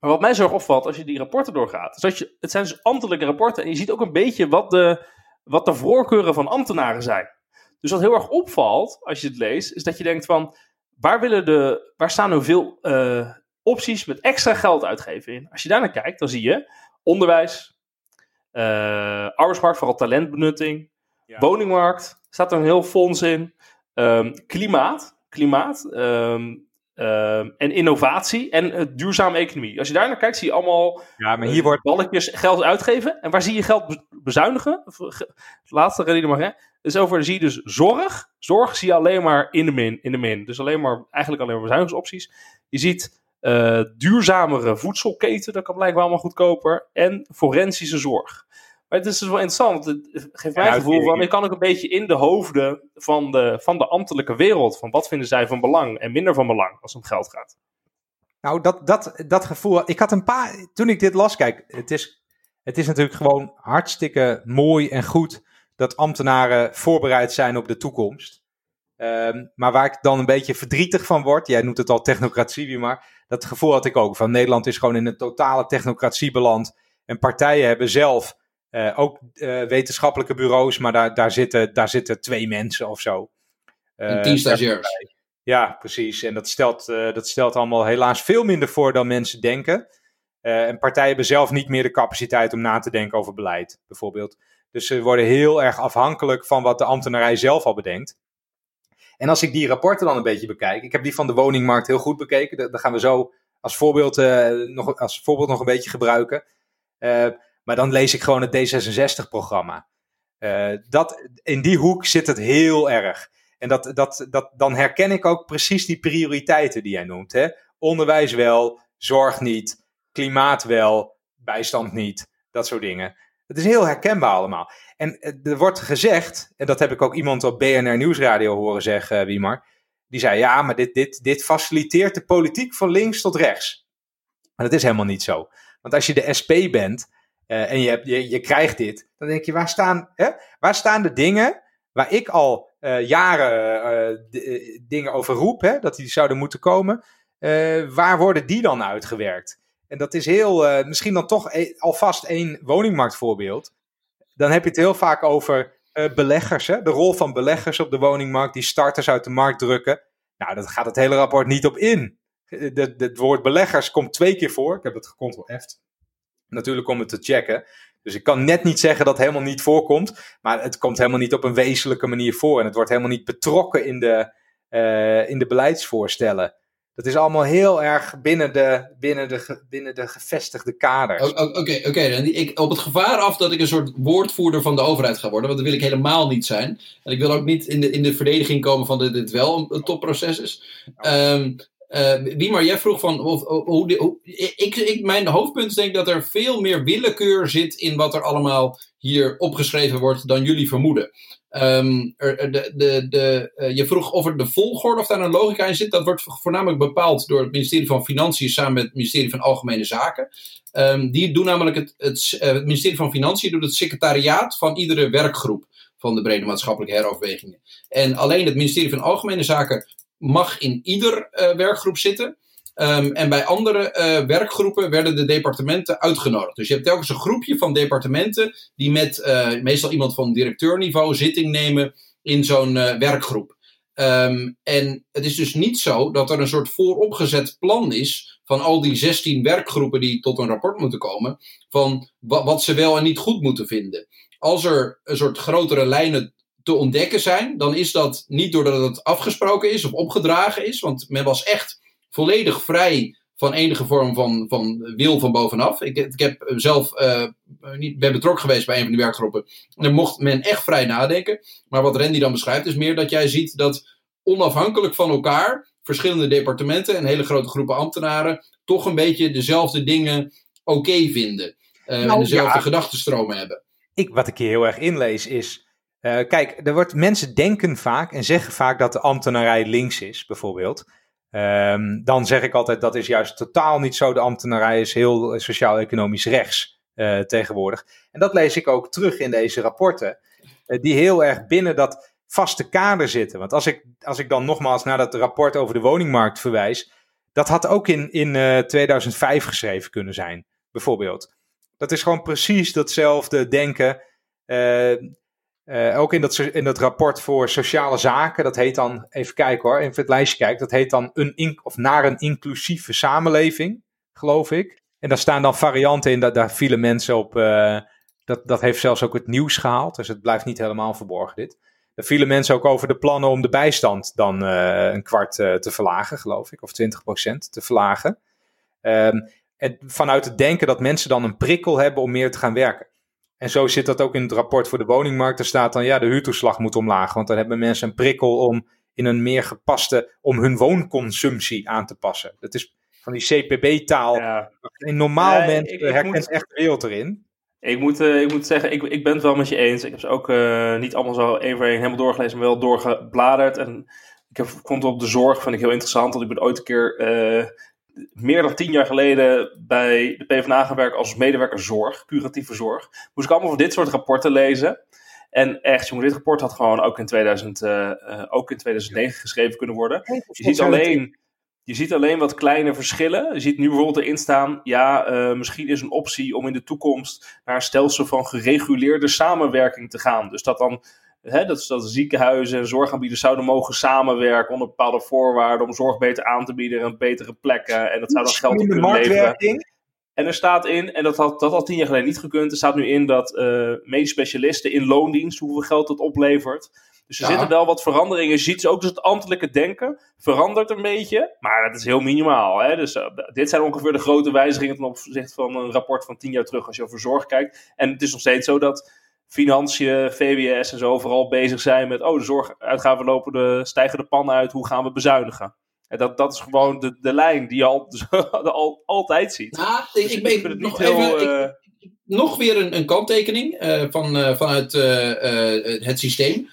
maar wat mij zo erg opvalt als je die rapporten doorgaat, is dat je, het zijn dus ambtelijke rapporten en je ziet ook een beetje wat de, wat de voorkeuren van ambtenaren zijn. Dus wat heel erg opvalt als je het leest, is dat je denkt van, waar, willen de, waar staan nu veel uh, opties met extra geld uitgeven in? Als je daar naar kijkt, dan zie je onderwijs, uh, arbeidsmarkt, vooral talentbenutting, ja. woningmarkt, staat er een heel fonds in, um, klimaat, klimaat um, um, en innovatie en uh, duurzame economie. Als je daar naar kijkt, zie je allemaal ja, maar hier wordt... balletjes geld uitgeven. En waar zie je geld bezuinigen? Het laatste reden maar, hè? Dus over zie je dus zorg. Zorg zie je alleen maar in de min. In de min. Dus alleen maar, eigenlijk alleen maar bezuinigingsopties. Je ziet duurzamere voedselketen, dat kan blijkbaar allemaal goedkoper. En forensische zorg. Maar het is dus wel interessant. Het geeft mij het gevoel van, je kan ook een beetje in de hoofden van de, van de ambtelijke wereld. Van wat vinden zij van belang en minder van belang als het om geld gaat. Nou, dat, dat, dat gevoel. Ik had een paar. Toen ik dit las, kijk, het is, het is natuurlijk gewoon hartstikke mooi en goed dat ambtenaren voorbereid zijn op de toekomst. Ehm, maar waar ik dan een beetje verdrietig van word, jij noemt het al technocratie, maar dat gevoel had ik ook. Van Nederland is gewoon in een totale technocratie beland. En partijen hebben zelf uh, ook uh, wetenschappelijke bureaus, maar daar, daar, zitten, daar zitten twee mensen of zo. Uh, en tien stagiairs. Ja, precies. En dat stelt, dat stelt allemaal helaas veel minder voor dan mensen denken. en partijen hebben zelf niet meer de capaciteit om na te denken over beleid, bijvoorbeeld. Dus ze worden heel erg afhankelijk van wat de ambtenarij zelf al bedenkt. En als ik die rapporten dan een beetje bekijk, ik heb die van de woningmarkt heel goed bekeken, dat gaan we zo als voorbeeld, nog, als voorbeeld nog een beetje gebruiken. Maar dan lees ik gewoon het D66-programma. Uh, eh, dat, in die hoek zit het heel erg. En dat, dat, dat, dan herken ik ook precies die prioriteiten die jij noemt. Hè? Onderwijs wel, zorg niet, klimaat wel, bijstand niet, dat soort dingen. Het is heel herkenbaar allemaal. En eh, er wordt gezegd, en dat heb ik ook iemand op BNR Nieuwsradio horen zeggen, Wiemar. Die zei, ja, maar dit, dit, dit faciliteert de politiek van links tot rechts. Maar dat is helemaal niet zo. Want als je de SP bent, uh, en je, hebt, je, je krijgt dit, dan denk je, waar staan, hè? Waar staan de dingen waar ik al uh, jaren uh, dingen over roep, hè, dat die zouden moeten komen, waar worden die dan uitgewerkt? En dat is heel, misschien dan toch e alvast één woningmarktvoorbeeld. Dan heb je het heel vaak over beleggers, hè? de rol van beleggers op de woningmarkt, die starters uit de markt drukken. Nou, dat gaat het hele rapport niet op in. Het woord beleggers komt twee keer voor. Ik heb het gecontrol-F natuurlijk om het te checken. Dus ik kan net niet zeggen dat het helemaal niet voorkomt, maar het komt helemaal niet op een wezenlijke manier voor en het wordt helemaal niet betrokken in de, uh, in de beleidsvoorstellen. Dat is allemaal heel erg binnen de, binnen de, binnen de gevestigde kaders. Oké, oké. Okay, op het gevaar af dat ik een soort woordvoerder van de overheid ga worden, want dat wil ik helemaal niet zijn. En ik wil ook niet in de, in de verdediging komen van dat dit wel een, topproces is. Um, wie maar jij vroeg van hoe, hoe, ik, ik, mijn hoofdpunt is denk ik dat er veel meer willekeur zit in wat er allemaal hier opgeschreven wordt dan jullie vermoeden. Um, er, de, de, de, uh, je vroeg of er de volgorde of daar een logica in zit. Dat wordt voornamelijk bepaald door het ministerie van Financiën samen met het ministerie van Algemene Zaken. Um, die doen namelijk het, het, uh, het ministerie van Financiën doet het secretariaat van iedere werkgroep van de brede maatschappelijke heroverwegingen. En alleen het ministerie van Algemene Zaken mag in ieder uh, werkgroep zitten. Um, en bij andere uh, werkgroepen werden de departementen uitgenodigd. Dus je hebt telkens een groepje van departementen die met uh, meestal iemand van directeurniveau zitting nemen in zo'n werkgroep. Um, en het is dus niet zo dat er een soort vooropgezet plan is van al die 16 werkgroepen die tot een rapport moeten komen, van wat ze wel en niet goed moeten vinden. Als er een soort grotere lijnen te ontdekken zijn, dan is dat niet doordat het afgesproken is of opgedragen is, want men was echt volledig vrij van enige vorm van, van wil van bovenaf. Ik, ik heb zelf uh, niet, ben betrokken geweest bij een van die werkgroepen. En dan mocht men echt vrij nadenken. Maar wat Randy dan beschrijft is meer dat jij ziet dat onafhankelijk van elkaar verschillende departementen en hele grote groepen ambtenaren toch een beetje dezelfde dingen oké vinden. Uh, en dezelfde ja, gedachtenstromen hebben. Ik, wat ik hier heel erg inlees is uh, kijk, er wordt, mensen denken vaak en zeggen vaak dat de ambtenarij links is, bijvoorbeeld. Um, dan zeg ik altijd dat is juist totaal niet zo. De ambtenarij is heel sociaal-economisch rechts uh, tegenwoordig. En dat lees ik ook terug in deze rapporten, uh, die heel erg binnen dat vaste kader zitten. Want als ik, als ik dan nogmaals naar dat rapport over de woningmarkt verwijs, dat had ook in, in 2005 geschreven kunnen zijn, bijvoorbeeld. Dat is gewoon precies datzelfde denken. Uh, ook in dat, in dat rapport voor sociale zaken, dat heet dan, even kijken hoor, even het lijstje kijken, dat heet dan een of naar een inclusieve samenleving, geloof ik. En daar staan dan varianten in, dat, daar vielen mensen op, uh, dat, dat heeft zelfs ook het nieuws gehaald, dus het blijft niet helemaal verborgen dit. Er vielen mensen ook over de plannen om de bijstand dan uh, een kwart te verlagen, geloof ik, of 20% te verlagen. Um, en vanuit het denken dat mensen dan een prikkel hebben om meer te gaan werken. En zo zit dat ook in het rapport voor de woningmarkt. Er staat dan, ja, de huurtoeslag moet omlaag. Want dan hebben mensen een prikkel om in een meer gepaste, om hun woonconsumptie aan te passen. Dat is van die CPB-taal. Ja. Een normaal mens herkent echt de wereld erin. Ik moet, uh, ik moet zeggen, ik, ik ben het wel met je eens. Ik heb ze ook uh, niet allemaal zo één voor één helemaal doorgelezen, maar wel doorgebladerd. En ik heb, vond op de zorg vind ik heel interessant. Want ik ben ooit een keer uh, meer dan tien jaar geleden bij de PvdA gaan werken als medewerker zorg, curatieve zorg. Moest ik allemaal van dit soort rapporten lezen. En echt, jongen, dit rapport had gewoon ook in, 2000, ook in 2009 geschreven kunnen worden. Je ziet alleen je ziet alleen wat kleine verschillen. Je ziet nu bijvoorbeeld erin staan, ja, uh, misschien is een optie om in de toekomst naar een stelsel van gereguleerde samenwerking te gaan. Dus dat dan, hè, dat, dat ziekenhuizen en zorgaanbieders zouden mogen samenwerken onder bepaalde voorwaarden om zorg beter aan te bieden en betere plekken. En dat zou dan geld op kunnen leveren. En er staat in, en dat had, dat had tien jaar geleden niet gekund, er staat nu in dat uh, medisch specialisten in loondienst, hoeveel geld dat oplevert. Dus er zitten wel wat veranderingen. Je ziet ook dus het ambtelijke denken verandert een beetje, maar dat is heel minimaal. Hè? Dus uh, dit zijn ongeveer de grote wijzigingen ten opzichte van een rapport van tien jaar terug als je over zorg kijkt. En het is nog steeds zo dat financiën, VWS en zo vooral bezig zijn met, oh de zorguitgaven lopen de, stijgen de pan uit, hoe gaan we bezuinigen? En dat, dat is gewoon de, de lijn die je al, *laughs* al, altijd ziet. Ja, dus ik, ik, ben nog even, uh, nog weer een, een kanttekening uh, van, vanuit het systeem.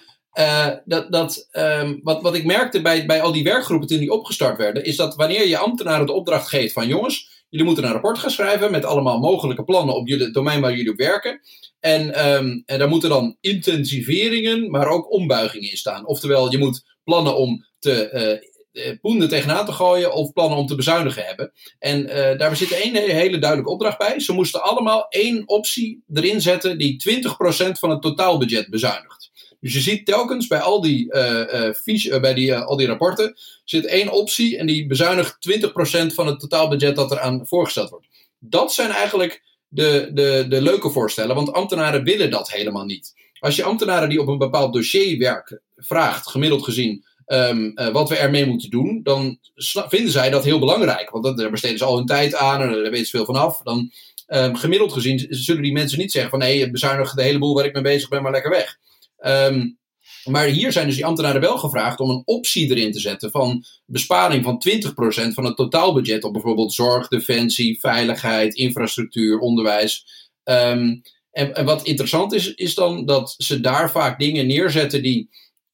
Dat, dat, um, wat, wat ik merkte bij, bij al die werkgroepen toen die opgestart werden, is dat wanneer je ambtenaren de opdracht geeft van jongens, jullie moeten een rapport gaan schrijven met allemaal mogelijke plannen op jullie, het domein waar jullie op werken. En, um, en daar moeten dan intensiveringen, maar ook ombuigingen in staan. Oftewel, je moet plannen om te uh, poenden tegenaan te gooien of plannen om te bezuinigen hebben. En uh, daar zit één hele duidelijke opdracht bij. Ze moesten allemaal één optie erin zetten die 20% van het totaalbudget bezuinigt. Dus je ziet telkens bij al die, uh, uh, bij die, al die rapporten zit één optie en die bezuinigt 20% van het totaalbudget dat eraan voorgesteld wordt. Dat zijn eigenlijk de, de, de leuke voorstellen, want ambtenaren willen dat helemaal niet. Als je ambtenaren die op een bepaald dossier werken vraagt, gemiddeld gezien, uh, wat we ermee moeten doen, dan vinden zij dat heel belangrijk. Want daar besteden ze al hun tijd aan en daar weten ze veel van af. Dan, um, gemiddeld gezien zullen die mensen niet zeggen van nee, bezuinig de hele boel waar ik mee bezig ben maar lekker weg. Um, maar hier zijn dus die ambtenaren wel gevraagd om een optie erin te zetten van besparing van 20% van het totaalbudget op bijvoorbeeld zorg, defensie, veiligheid, infrastructuur, onderwijs. Um, en, en, wat interessant is, is dan dat ze daar vaak dingen neerzetten die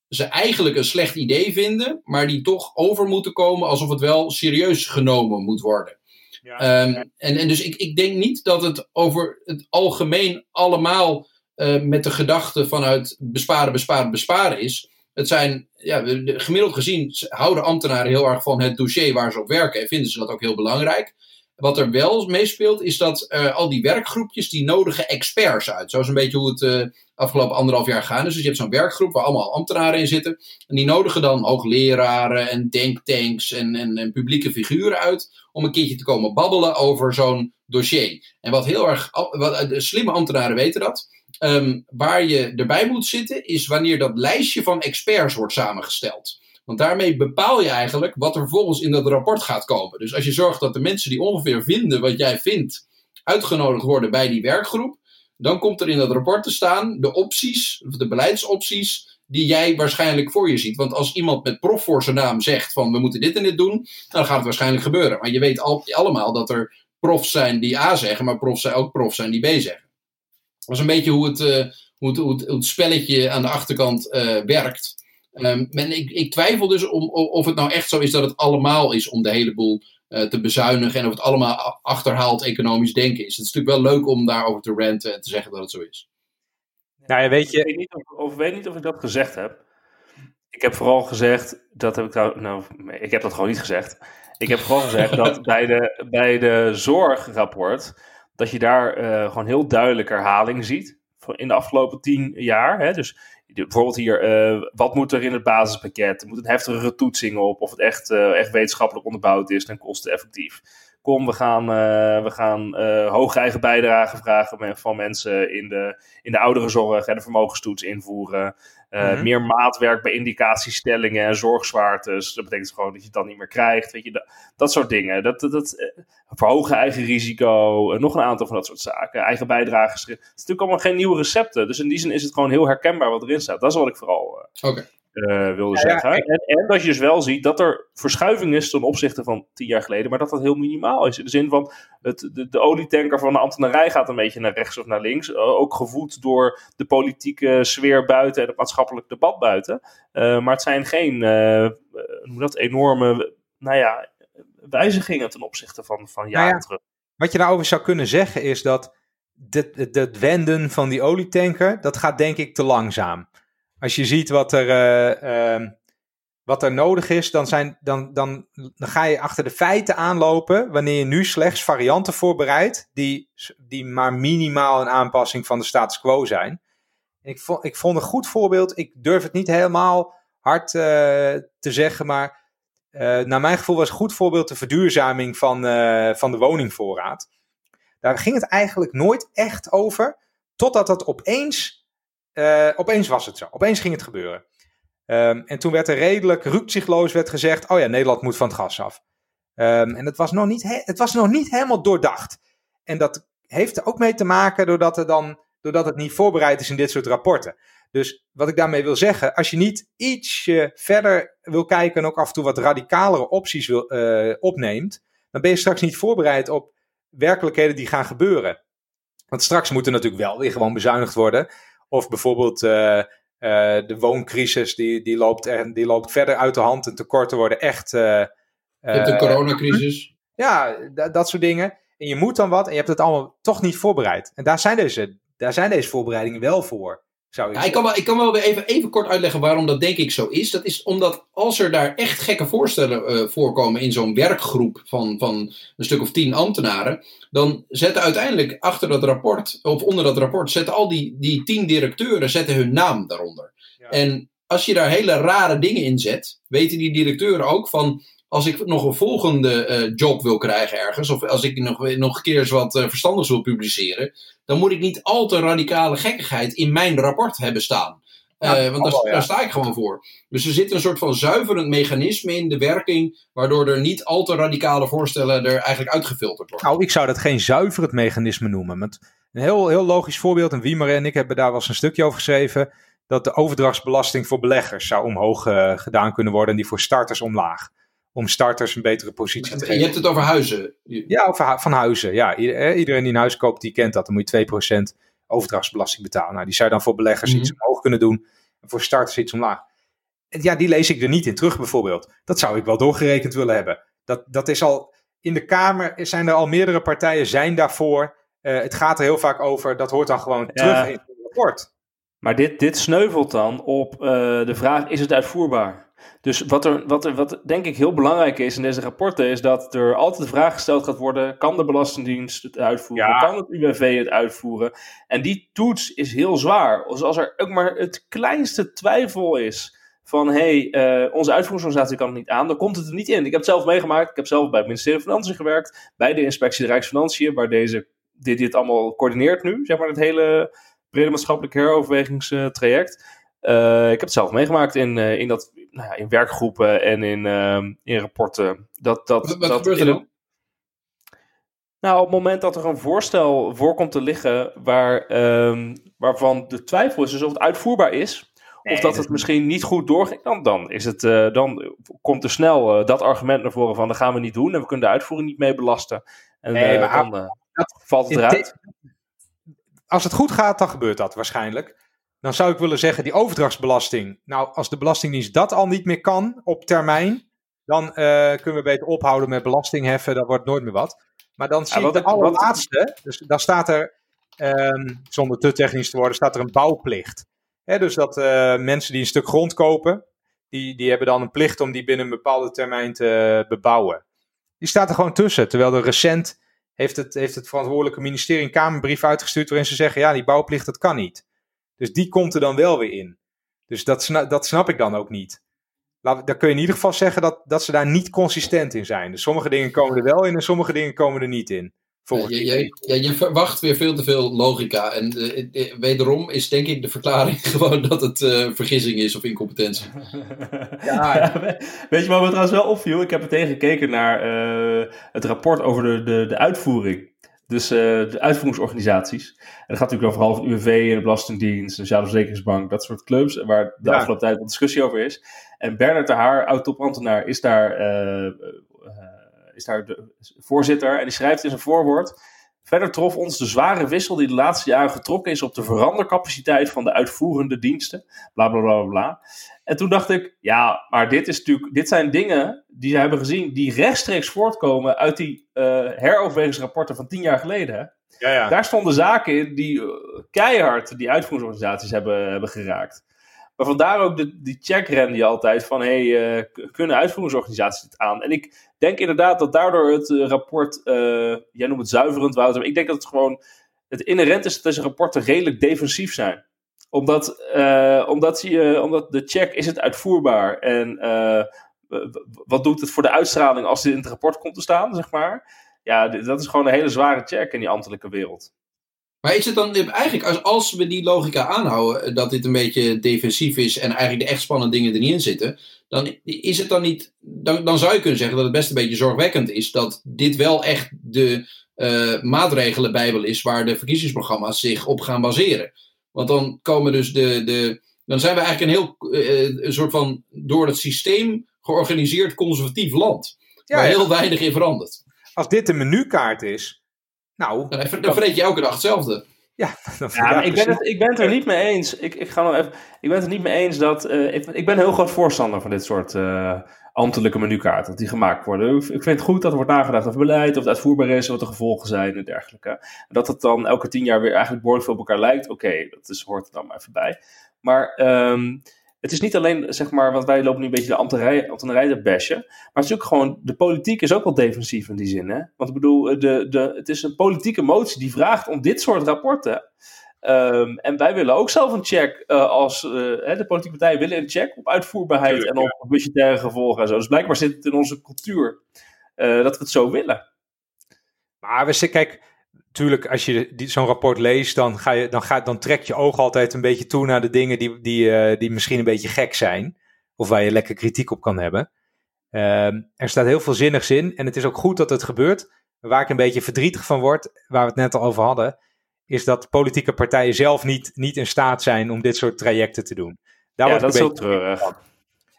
ze eigenlijk een slecht idee vinden, maar die toch over moeten komen alsof het wel serieus genomen moet worden. Ja, um, En, en dus ik, ik denk niet dat het over het algemeen allemaal uh, met de gedachte vanuit besparen, besparen, besparen is. Het zijn, ja, gemiddeld gezien houden ambtenaren heel erg van het dossier waar ze op werken en vinden ze dat ook heel belangrijk. Wat er wel meespeelt, is dat uh, al die werkgroepjes, die nodigen experts uit. Zo is een beetje hoe het uh, afgelopen anderhalf jaar gaat. Dus je hebt zo'n werkgroep waar allemaal ambtenaren in zitten. En die nodigen dan hoogleraren en denktanks en, en, en publieke figuren uit. Om een keertje te komen babbelen over zo'n dossier. En wat heel erg, wat, de slimme ambtenaren weten dat. Um, waar je erbij moet zitten, is wanneer dat lijstje van experts wordt samengesteld. Want daarmee bepaal je eigenlijk wat er volgens in dat rapport gaat komen. Dus als je zorgt dat de mensen die ongeveer vinden wat jij vindt, uitgenodigd worden bij die werkgroep, dan komt er in dat rapport te staan de opties, de beleidsopties, die jij waarschijnlijk voor je ziet. Want als iemand met prof voor zijn naam zegt van we moeten dit en dit doen, dan gaat het waarschijnlijk gebeuren. Maar je weet al, allemaal dat er profs zijn die A zeggen, maar profs zijn ook profs zijn die B zeggen. Dat is een beetje hoe het, uh, hoe het, hoe het, hoe het spelletje aan de achterkant uh, werkt. Um, en ik, ik, twijfel dus om, of het nou echt zo is dat het allemaal is om de hele boel uh, te bezuinigen en of het allemaal achterhaald economisch denken is. Het is natuurlijk wel leuk om daarover te ranten en te zeggen dat het zo is. Nou, ja, weet je... Ik weet niet of, of, weet niet of ik dat gezegd heb. Ik heb vooral gezegd, dat heb ik nou, nou, ik heb dat gewoon niet gezegd. Ik heb gewoon gezegd *laughs* dat bij de, bij de zorgrapport dat je daar uh, gewoon heel duidelijk herhaling ziet in de afgelopen tien jaar. Hè? Dus bijvoorbeeld hier, uh, wat moet er in het basispakket? Er moet een heftigere toetsing op of het echt, uh, echt wetenschappelijk onderbouwd is en kosteneffectief. Kom, we gaan, we gaan hoge eigen bijdrage vragen van mensen in de, in de ouderenzorg en de vermogenstoets invoeren. Uh, Meer maatwerk bij indicatiestellingen en zorgzwaartes. Dat betekent gewoon dat je het dan niet meer krijgt. Weet je, dat, dat soort dingen. Dat, dat, dat uh, verhogen eigen risico. Uh, nog een aantal van dat soort zaken. Eigen bijdrages. Het is natuurlijk allemaal geen nieuwe recepten. Dus in die zin is het gewoon heel herkenbaar wat erin staat. Dat is wat ik vooral. Oké. Uh, wilde zeggen. En, en, dat je dus wel ziet dat er verschuiving is ten opzichte van tien jaar geleden, maar dat dat heel minimaal is. In de zin van het, de, de olietanker van de ambtenarij gaat een beetje naar rechts of naar links. ook gevoed door de politieke sfeer buiten en het maatschappelijk debat buiten. maar het zijn geen hoe dat, enorme nou ja, wijzigingen ten opzichte van, van jaren nou terug. Wat je daarover zou kunnen zeggen is dat het wenden van die olietanker, dat gaat denk ik te langzaam. Als je ziet wat er, uh, uh, wat er nodig is, dan, zijn, dan, dan, dan ga je achter de feiten aanlopen wanneer je nu slechts varianten voorbereidt die, die maar minimaal een aanpassing van de status quo zijn. Ik vond, ik vond een goed voorbeeld, ik durf het niet helemaal hard uh, te zeggen, maar uh, naar mijn gevoel was een goed voorbeeld de verduurzaming van, van de woningvoorraad. Daar ging het eigenlijk nooit echt over, totdat het opeens, uh, opeens was het zo. Opeens ging het gebeuren. Um, en toen werd er redelijk rukzichtloos werd gezegd, oh ja, Nederland moet van het gas af. Um, en het was, nog niet het was nog niet helemaal doordacht. En dat heeft er ook mee te maken doordat, er dan, doordat het niet voorbereid is in dit soort rapporten. Dus wat ik daarmee wil zeggen, als je niet ietsje verder wil kijken en ook af en toe wat radicalere opties wil, uh, opneemt, dan ben je straks niet voorbereid op werkelijkheden die gaan gebeuren. Want straks moet er natuurlijk wel weer gewoon bezuinigd worden. Of bijvoorbeeld uh, uh, de wooncrisis, die, die, loopt er, die loopt verder uit de hand en tekorten worden echt. De coronacrisis. Ja, dat soort dingen. En je moet dan wat en je hebt het allemaal toch niet voorbereid. En daar zijn deze, daar zijn deze voorbereidingen wel voor. Zou ik, ja, ik, kan wel, ik kan wel even, even kort uitleggen waarom dat denk ik zo is. Dat is omdat als er daar echt gekke voorstellen uh, voorkomen in zo'n werkgroep van, van een stuk of tien ambtenaren, dan zetten uiteindelijk achter dat rapport, of onder dat rapport, zetten al die, die tien directeuren zetten hun naam daaronder. En als je daar hele rare dingen in zet, weten die directeuren ook van als ik nog een volgende uh, job wil krijgen ergens, of als ik nog, nog een keer eens wat uh, verstandigs wil publiceren, dan moet ik niet al te radicale gekkigheid in mijn rapport hebben staan. Uh, want daar, daar, sta ik gewoon voor. Dus er zit een soort van zuiverend mechanisme in de werking, waardoor er niet al te radicale voorstellen er eigenlijk uitgefilterd worden. Nou, ik zou dat geen zuiverend mechanisme noemen. Met een heel, heel logisch voorbeeld, en Wiemer en ik hebben daar wel eens een stukje over geschreven, dat de overdrachtsbelasting voor beleggers zou omhoog gedaan kunnen worden en die voor starters omlaag om starters een betere positie te geven. Je hebt het over huizen? Ja, over, van huizen. Ja, iedereen die een huis koopt, die kent dat. Dan moet je 2% overdrachtsbelasting betalen. Nou, die zou je dan voor beleggers iets mhm. omhoog kunnen doen. En voor starters iets omlaag. Ja, die lees ik er niet in terug bijvoorbeeld. Dat zou ik wel doorgerekend willen hebben. Dat, dat is al... In de Kamer zijn er al meerdere partijen zijn daarvoor. Uh, het gaat er heel vaak over. Dat hoort dan gewoon terug in het rapport. Maar dit, dit sneuvelt dan op uh, de vraag: is het uitvoerbaar? Dus wat, er, wat, er, wat denk ik heel belangrijk is in deze rapporten, is dat er altijd de vraag gesteld gaat worden: kan de Belastingdienst het uitvoeren? Kan het UWV het uitvoeren? En die toets is heel zwaar. Dus als er ook maar het kleinste twijfel is van hé, hey, uh, onze uitvoeringsorganisatie kan het niet aan, dan komt het er niet in. Ik heb het zelf meegemaakt. Ik heb zelf bij het ministerie van Financiën gewerkt, bij de inspectie de Rijksfinanciën, waar deze, dit, dit allemaal coördineert nu, zeg maar, het hele brede maatschappelijke heroverwegingstraject. Uh, ik heb het zelf meegemaakt in, uh, in, dat, nou ja, in werkgroepen en in, uh, in rapporten. Dat, dat, wat, wat dat gebeurt er dan? Nou, op het moment dat er een voorstel voor komt te liggen waar, um, waarvan de twijfel is dus of het uitvoerbaar is, nee, of dat het misschien niet goed doorging, dan, dan, is het, uh, dan komt er snel uh, dat argument naar voren van dat gaan we niet doen en we kunnen de uitvoering niet mee belasten. En nee, uh, dan dat, valt het eruit. Als het goed gaat, dan gebeurt dat waarschijnlijk. Dan zou ik willen zeggen, die overdrachtsbelasting. Nou, als de Belastingdienst dat al niet meer kan op termijn, dan uh, kunnen we beter ophouden met belasting heffen. Dat wordt nooit meer wat. Maar dan zie ja, ik de allerlaatste. Dus dan staat er, um, zonder te technisch te worden, staat er een bouwplicht. He, dus dat uh, mensen die een stuk grond kopen, die, die hebben dan een plicht om die binnen een bepaalde termijn te bebouwen. Die staat er gewoon tussen. Terwijl er recent heeft het, heeft het verantwoordelijke ministerie een Kamerbrief uitgestuurd waarin ze zeggen, ja, die bouwplicht, dat kan niet. Dus die komt er dan wel weer in. Dus dat, sna dat snap ik dan ook niet. Laat, dan kun je in ieder geval zeggen dat, dat ze daar niet consistent in zijn. Dus sommige dingen komen er wel in en sommige dingen komen er niet in. Ja, je, je, ja, je verwacht weer veel te veel logica. En uh, wederom is denk ik de verklaring *laughs* gewoon dat het uh, vergissing is of incompetentie. *laughs* ja, weet je wat me trouwens wel opviel? Ik heb meteen gekeken naar uh, het rapport over de, de, de uitvoering Dus de uitvoeringsorganisaties. En dat gaat natuurlijk dan vooral over UWV en de Belastingdienst, de Sociale Verzekeringsbank, dat soort clubs, waar de afgelopen tijd wat discussie over is. En Bernard de Haar, oud-topambtenaar, is daar, is daar de voorzitter. En die schrijft in zijn voorwoord. Verder trof ons de zware wissel die de laatste jaren getrokken is op de verandercapaciteit van de uitvoerende diensten. Bla bla bla bla. En toen dacht ik, ja, maar dit, is natuurlijk, dit zijn dingen die ze hebben gezien die rechtstreeks voortkomen uit die uh, heroverwegingsrapporten van tien jaar geleden. Ja, ja. Daar stonden zaken in die uh, keihard die uitvoeringsorganisaties hebben, hebben geraakt. Maar vandaar ook de, die checkren die altijd van, hey, uh, kunnen uitvoeringsorganisaties het aan? En ik denk inderdaad dat daardoor het uh, rapport, uh, jij noemt het zuiverend, Wouter, maar ik denk dat het gewoon, het inherent is dat deze rapporten redelijk defensief zijn. Omdat, omdat, omdat de check, is het uitvoerbaar? En wat doet het voor de uitstraling als dit in het rapport komt te staan, zeg maar? Ja, dat is gewoon een hele zware check in die ambtelijke wereld. Maar is het dan eigenlijk, als, als we die logica aanhouden, eh, dat dit een beetje defensief is en eigenlijk de echt spannende dingen er niet in zitten, dan is het dan niet, dan, dan zou je kunnen zeggen dat het best een beetje zorgwekkend is dat dit wel echt de uh, maatregelenbijbel is waar de verkiezingsprogramma's zich op gaan baseren. Want dan komen dus de, de dan zijn we eigenlijk een heel uh, een soort van door het systeem georganiseerd conservatief land. Ja, waar heel weinig in verandert. Als dit de menukaart is, nou, dan, dan vreet je elke dag hetzelfde. Ja, *laughs* ja ik, ben het, ik ben het er niet mee eens. Ik, ik, ga nog even, ik ben het er niet mee eens dat. Uh, ik, ik ben heel groot voorstander van dit soort uh, ambtelijke menukaarten. Dat die gemaakt worden. Ik, vind het goed dat er wordt nagedacht over beleid, of het uitvoerbaar is, wat de gevolgen zijn en dergelijke. Dat het dan elke tien jaar weer eigenlijk behoorlijk veel op elkaar lijkt. Oké, dat is, hoort er dan maar even bij. Maar. Um, het is niet alleen, zeg maar, want wij lopen nu een beetje de ambtenarij, ambtenarij te bashen. Maar het is ook gewoon, de politiek is ook wel defensief in die zin. Hè? Want ik bedoel, de, de, het is een politieke motie die vraagt om dit soort rapporten. Um, en wij willen ook zelf een check uh, als uh, de politieke partijen willen een check op uitvoerbaarheid en op budgettaire gevolgen en zo. Dus blijkbaar zit het in onze cultuur uh, dat we het zo willen. Maar we kijk, tuurlijk, als je zo'n rapport leest, dan, ga je, dan, gaat, dan trek je oog altijd een beetje toe naar de dingen die, die, uh, die misschien een beetje gek zijn. Of waar je lekker kritiek op kan hebben. Uh, er staat heel veel zinnigs in en het is ook goed dat het gebeurt. Waar ik een beetje verdrietig van word, waar we het net al over hadden, is dat politieke partijen zelf niet, niet in staat zijn om dit soort trajecten te doen. Daar ja, dat is ook treurig.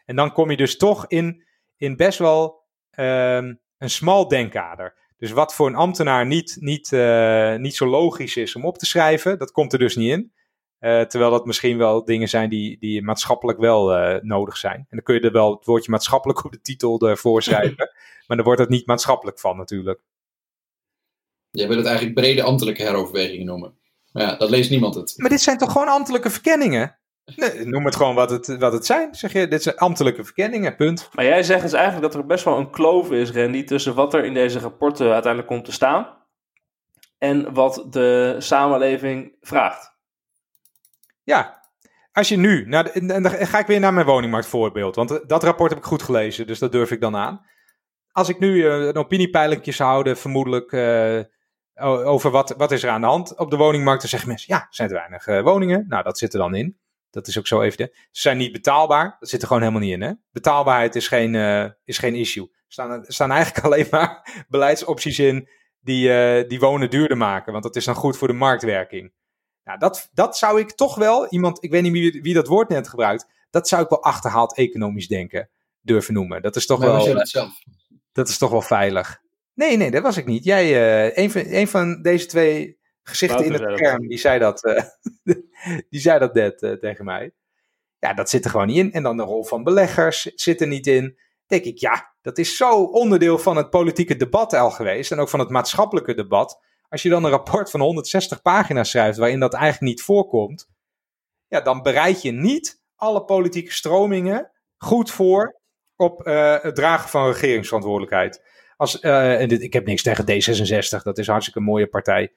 En dan kom je dus toch in, in best wel uh, een smal denkkader. Dus wat voor een ambtenaar niet, niet, uh, niet zo logisch is om op te schrijven, dat komt er dus niet in. Uh, terwijl dat misschien wel dingen zijn die, die maatschappelijk wel uh, nodig zijn. En dan kun je er wel het woordje maatschappelijk op de titel ervoor schrijven. *laughs* maar dan wordt het niet maatschappelijk van natuurlijk. Jij wil het eigenlijk brede ambtelijke heroverwegingen noemen. Maar ja, dat leest niemand het. Maar dit zijn toch gewoon ambtelijke verkenningen? Nee, noem het gewoon wat het, wat het zijn. Zeg je, dit zijn ambtelijke verkenningen, punt. Maar jij zegt dus eigenlijk dat er best wel een kloof is, Randy, tussen wat er in deze rapporten uiteindelijk komt te staan en wat de samenleving vraagt. Ja, als je nu, nou, en dan ga ik weer naar mijn woningmarktvoorbeeld, want dat rapport heb ik goed gelezen, dus dat durf ik dan aan. Als ik nu uh, een opiniepeiling zou houden, vermoedelijk uh, over wat, wat is er aan de hand op de woningmarkt, dan zeggen mensen, ja, zijn er weinig uh, woningen. Nou, dat zit er dan in. Dat is ook zo even. Ze zijn niet betaalbaar. Dat zit er gewoon helemaal niet in. Hè? Betaalbaarheid is geen, uh, is geen issue. Er staan, er staan eigenlijk *laughs* alleen maar beleidsopties in die, uh, die wonen duurder maken. Want dat is dan goed voor de marktwerking. Nou, dat, dat zou ik toch wel, iemand, ik weet niet wie, wie dat woord net gebruikt, dat zou ik wel achterhaald economisch denken durven noemen. Dat is toch wel. Dat, zelf. dat is toch wel veilig. Nee, nee, dat was ik niet. Jij, uh, een, van, een van deze twee gezichten in het scherm, die zei dat, uh, *laughs* die zei dat net uh, tegen mij. Ja, dat zit er gewoon niet in. En dan de rol van beleggers zit er niet in. Denk ik, ja, dat is zo onderdeel van het politieke debat al geweest. En ook van het maatschappelijke debat. Als je dan een rapport van 160 pagina's schrijft waarin dat eigenlijk niet voorkomt. Ja, dan bereid je niet alle politieke stromingen goed voor op uh, het dragen van regeringsverantwoordelijkheid. Als, en dit, ik heb niks tegen D66, dat is hartstikke een mooie partij.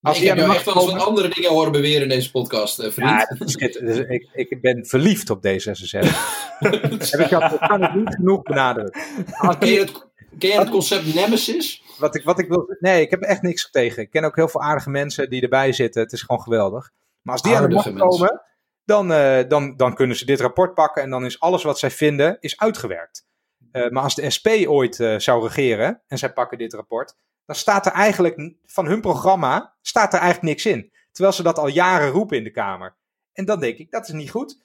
Als ik heb jou echt wel eens wat andere dingen horen beweren in deze podcast, uh, vriend. Ja, dus ik, ik ben verliefd op D66. *laughs* heb ik dat kan ik niet genoeg benadrukken. Ken je het, ken je het concept Nemesis? Wat ik, wat ik wil, nee, ik heb echt niks tegen. Ik ken ook heel veel aardige mensen die erbij zitten. Het is gewoon geweldig. Maar als die aan de macht komen, dan, uh, dan, dan kunnen ze dit rapport pakken en dan is alles wat zij vinden is uitgewerkt. Uh, maar als de SP ooit uh, zou regeren en zij pakken dit rapport, dan staat er eigenlijk van hun programma staat er eigenlijk niks in. Terwijl ze dat al jaren roepen in de Kamer. En dan denk ik, dat is niet goed.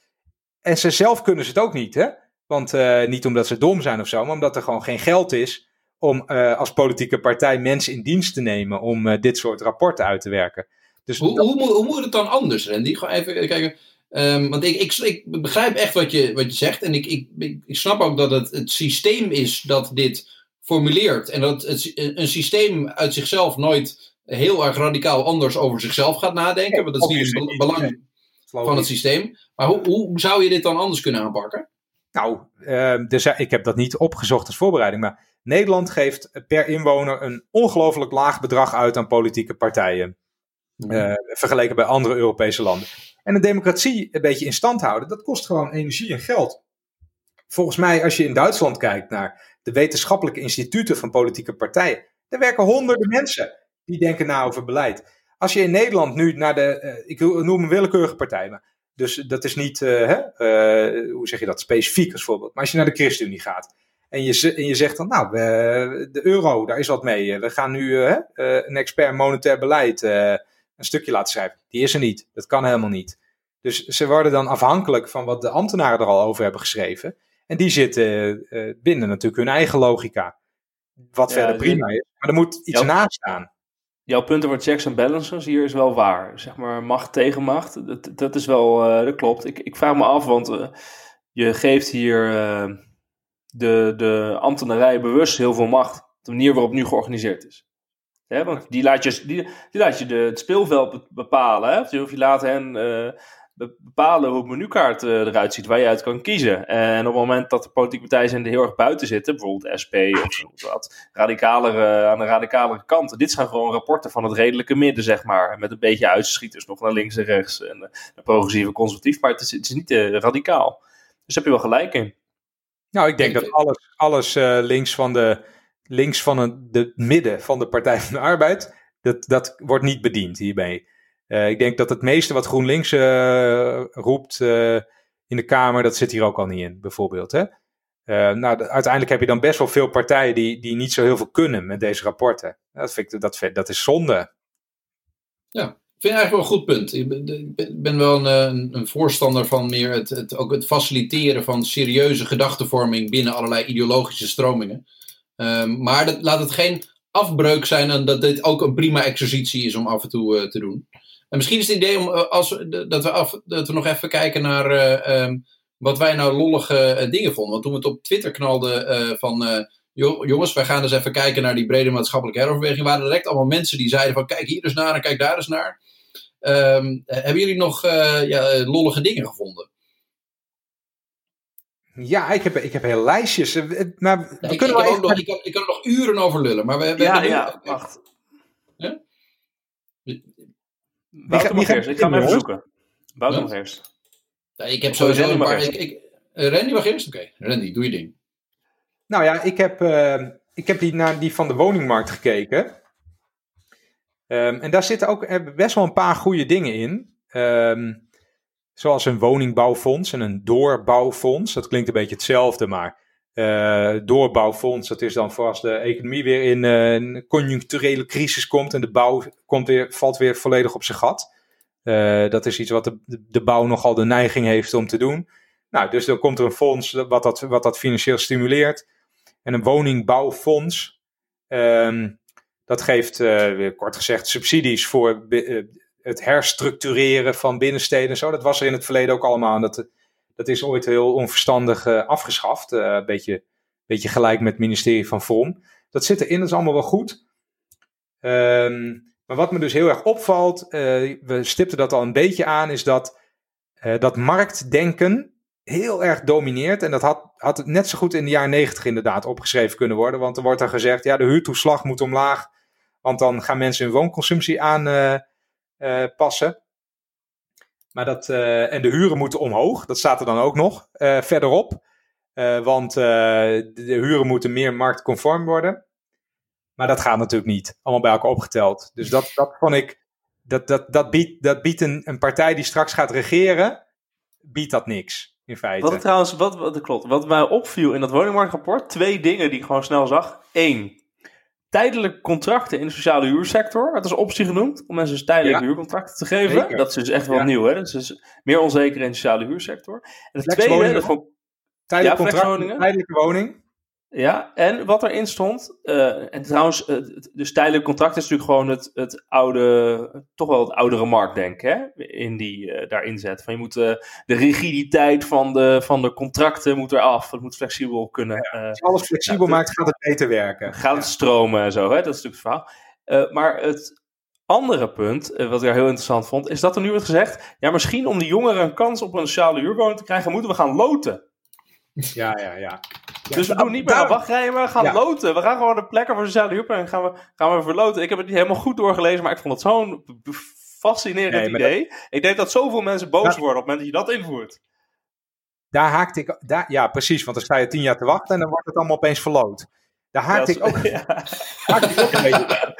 En ze zelf kunnen ze het ook niet, hè? Want uh, niet omdat ze dom zijn of zo, maar omdat er gewoon geen geld is om uh, als politieke partij mensen in dienst te nemen om uh, dit soort rapporten uit te werken. Dus hoe, dat... hoe, moet, hoe, moet het dan anders, Randy? Gewoon even kijken. Um, want ik, ik, ik, begrijp echt wat je, wat je zegt. En ik, ik, ik snap ook dat het het systeem is dat dit formuleert. En dat het, een systeem uit zichzelf nooit heel erg radicaal anders over zichzelf gaat nadenken. want dat is niet het belang van het systeem. Maar hoe, hoe zou je dit dan anders kunnen aanpakken? Nou, uh, dus, ik heb dat niet opgezocht als voorbereiding. Maar Nederland geeft per inwoner een ongelooflijk laag bedrag uit aan politieke partijen. Uh, vergeleken bij andere Europese landen. En een democratie een beetje in stand houden, dat kost gewoon energie en geld. Volgens mij, als je in Duitsland kijkt naar de wetenschappelijke instituten van politieke partijen, daar werken honderden mensen die denken na over beleid. Als je in Nederland nu naar de, uh, ik noem een willekeurige partij, maar dus dat is niet, hè, uh, hoe zeg je dat, specifiek als voorbeeld. Maar als je naar de ChristenUnie gaat en je, je zegt dan, nou, de euro, daar is wat mee. We gaan nu een expert monetair beleid een stukje laten schrijven. Die is er niet. Dat kan helemaal niet. Dus ze worden dan afhankelijk van wat de ambtenaren er al over hebben geschreven. En die zitten uh, binnen natuurlijk hun eigen logica. Wat ja, verder prima is. Maar er moet iets naast staan. Jouw punt over checks en balances hier is wel waar. Zeg maar macht tegen macht. Dat, dat is wel, uh, dat klopt. Ik, ik vraag me af, want uh, je geeft hier de, de ambtenarij bewust heel veel macht. De manier waarop nu georganiseerd is. Hè, want die laat je, die, die laat je de, het speelveld bepalen. Hè? Of je laat hen bepalen hoe het menukaart uh, eruit ziet, waar je uit kan kiezen. En op het moment dat de politieke partijen zijn er heel erg buiten zitten, bijvoorbeeld SP of wat, radicalere, aan de radicalere kant. Dit zijn gewoon rapporten van het redelijke midden, zeg maar. Met een beetje uitschieters nog naar links en rechts. En uh, progressief en conservatief, maar het is, het is niet radicaal. Dus daar heb je wel gelijk in. Nou, ik denk dat alles, alles links van de links van het de midden van de Partij van de Arbeid, dat, dat wordt niet bediend hiermee. Uh, ik denk dat het meeste wat GroenLinks uh, roept uh, in de Kamer, dat zit hier ook al niet in, bijvoorbeeld. Hè? nou, de, uiteindelijk heb je dan best wel veel partijen die, die niet zo heel veel kunnen met deze rapporten. Dat, vind ik, dat, dat is zonde. Ja, ik vind eigenlijk wel een goed punt. Ik ben, wel een, een, voorstander van meer het, het, ook het faciliteren van serieuze gedachtenvorming binnen allerlei ideologische stromingen. Um, maar dat, laat het geen afbreuk zijn en dat dit ook een prima exercitie is om af en toe te doen. En misschien is het idee om, uh, als, dat, we af, dat we nog even kijken naar uh, um, wat wij nou lollige dingen vonden. Want toen we het op Twitter knalden van jongens, wij gaan eens even kijken naar die brede maatschappelijke heroverweging, waren er direct allemaal mensen die zeiden van kijk hier eens naar en kijk daar eens naar. Um, hebben jullie nog ja, lollige dingen gevonden? Ja, ik heb, ik heb hele lijstjes. Eh, maar we ik, kunnen ik, wel nog, ik, kan, ik kan er nog uren over lullen, maar we, we ja, hebben... Ja, wacht. Ja? Wouter ik ga hem even zoeken. Wouter eerst. Ja, ik heb sowieso een paar... Ik, ik, uh, Randy mag eerst? Oké, okay. Randy, doe je ding. Nou ja, ik heb, uh, ik heb die, naar die van de woningmarkt gekeken. Um, en daar zitten ook best wel een paar goede dingen in. Um, Zoals een woningbouwfonds en een doorbouwfonds. Dat klinkt een beetje hetzelfde, maar uh, doorbouwfonds, dat is dan voor als de economie weer in uh, een conjuncturele crisis komt en de bouw komt weer, valt weer volledig op zijn gat. Uh, dat is iets wat de, de bouw nogal de neiging heeft om te doen. Nou, dus dan komt er een fonds wat dat, wat dat financieel stimuleert. En een woningbouwfonds, um, dat geeft, kort gezegd, subsidies voor het herstructureren van binnensteden en zo. Dat was er in het verleden ook allemaal. En dat, dat is ooit heel onverstandig uh, afgeschaft. Uh, een beetje, beetje gelijk met het ministerie van Vorm. Dat zit erin, dat is allemaal wel goed. Um, maar wat me dus heel erg opvalt, uh, we stipten dat al een beetje aan, is dat, dat marktdenken heel erg domineert. En dat had, had net zo goed in de jaren negentig inderdaad opgeschreven kunnen worden. Want er wordt dan gezegd, ja, de huurtoeslag moet omlaag. Want dan gaan mensen hun woonconsumptie aan uh, passen. Maar dat, uh, en de huren moeten omhoog. Dat staat er dan ook nog uh, verderop. want de, de, huren moeten meer marktconform worden. Maar dat gaat natuurlijk niet. Allemaal bij elkaar opgeteld. Dus dat, dat vond ik. Dat, dat, dat biedt, dat biedt een, een partij die straks gaat regeren. Biedt dat niks. In feite. Wat trouwens, wat, wat klopt. Wat mij opviel in dat woningmarktrapport. Twee dingen die ik gewoon snel zag. Eén tijdelijke contracten in de sociale huursector. Dat is optie genoemd, om mensen dus tijdelijke huurcontracten te geven. Dat is dus echt wel nieuw, hè? Dat is dus meer onzeker in de sociale huursector. En het tweede, dat vond, tijdelijke, contract, tijdelijke woning. Ja, en wat erin stond, uh, en trouwens, uh, dus tijdelijk contract is natuurlijk gewoon het, het oude, toch wel het oudere marktdenken, hè, in die uh, daarin zet. Van je moet de rigiditeit van de, van de contracten moet eraf, het moet flexibel kunnen. Ja, als je alles flexibel maakt, gaat het beter werken. Gaat het stromen en zo, hè, dat is natuurlijk het verhaal. maar het andere punt, wat ik heel interessant vond, is dat er nu wordt gezegd, ja, misschien om de jongeren een kans op een sociale huurwoning te krijgen, moeten we gaan loten. Ja, ja, ja. dus we doen niet meer wachtrijen, maar we gaan loten. We gaan gewoon de plekken voor sociale huurprijs gaan we, gaan we verloten. Ik heb het niet helemaal goed doorgelezen, maar ik vond het zo'n fascinerend idee. Ik denk dat zoveel mensen boos worden op het moment dat je dat invoert. Daar haakte ik, daar, ja precies, want dan sta je tien jaar te wachten en dan wordt het allemaal opeens verloot. Daar haakte ik ook, *laughs* ja. haakte ik ook een beetje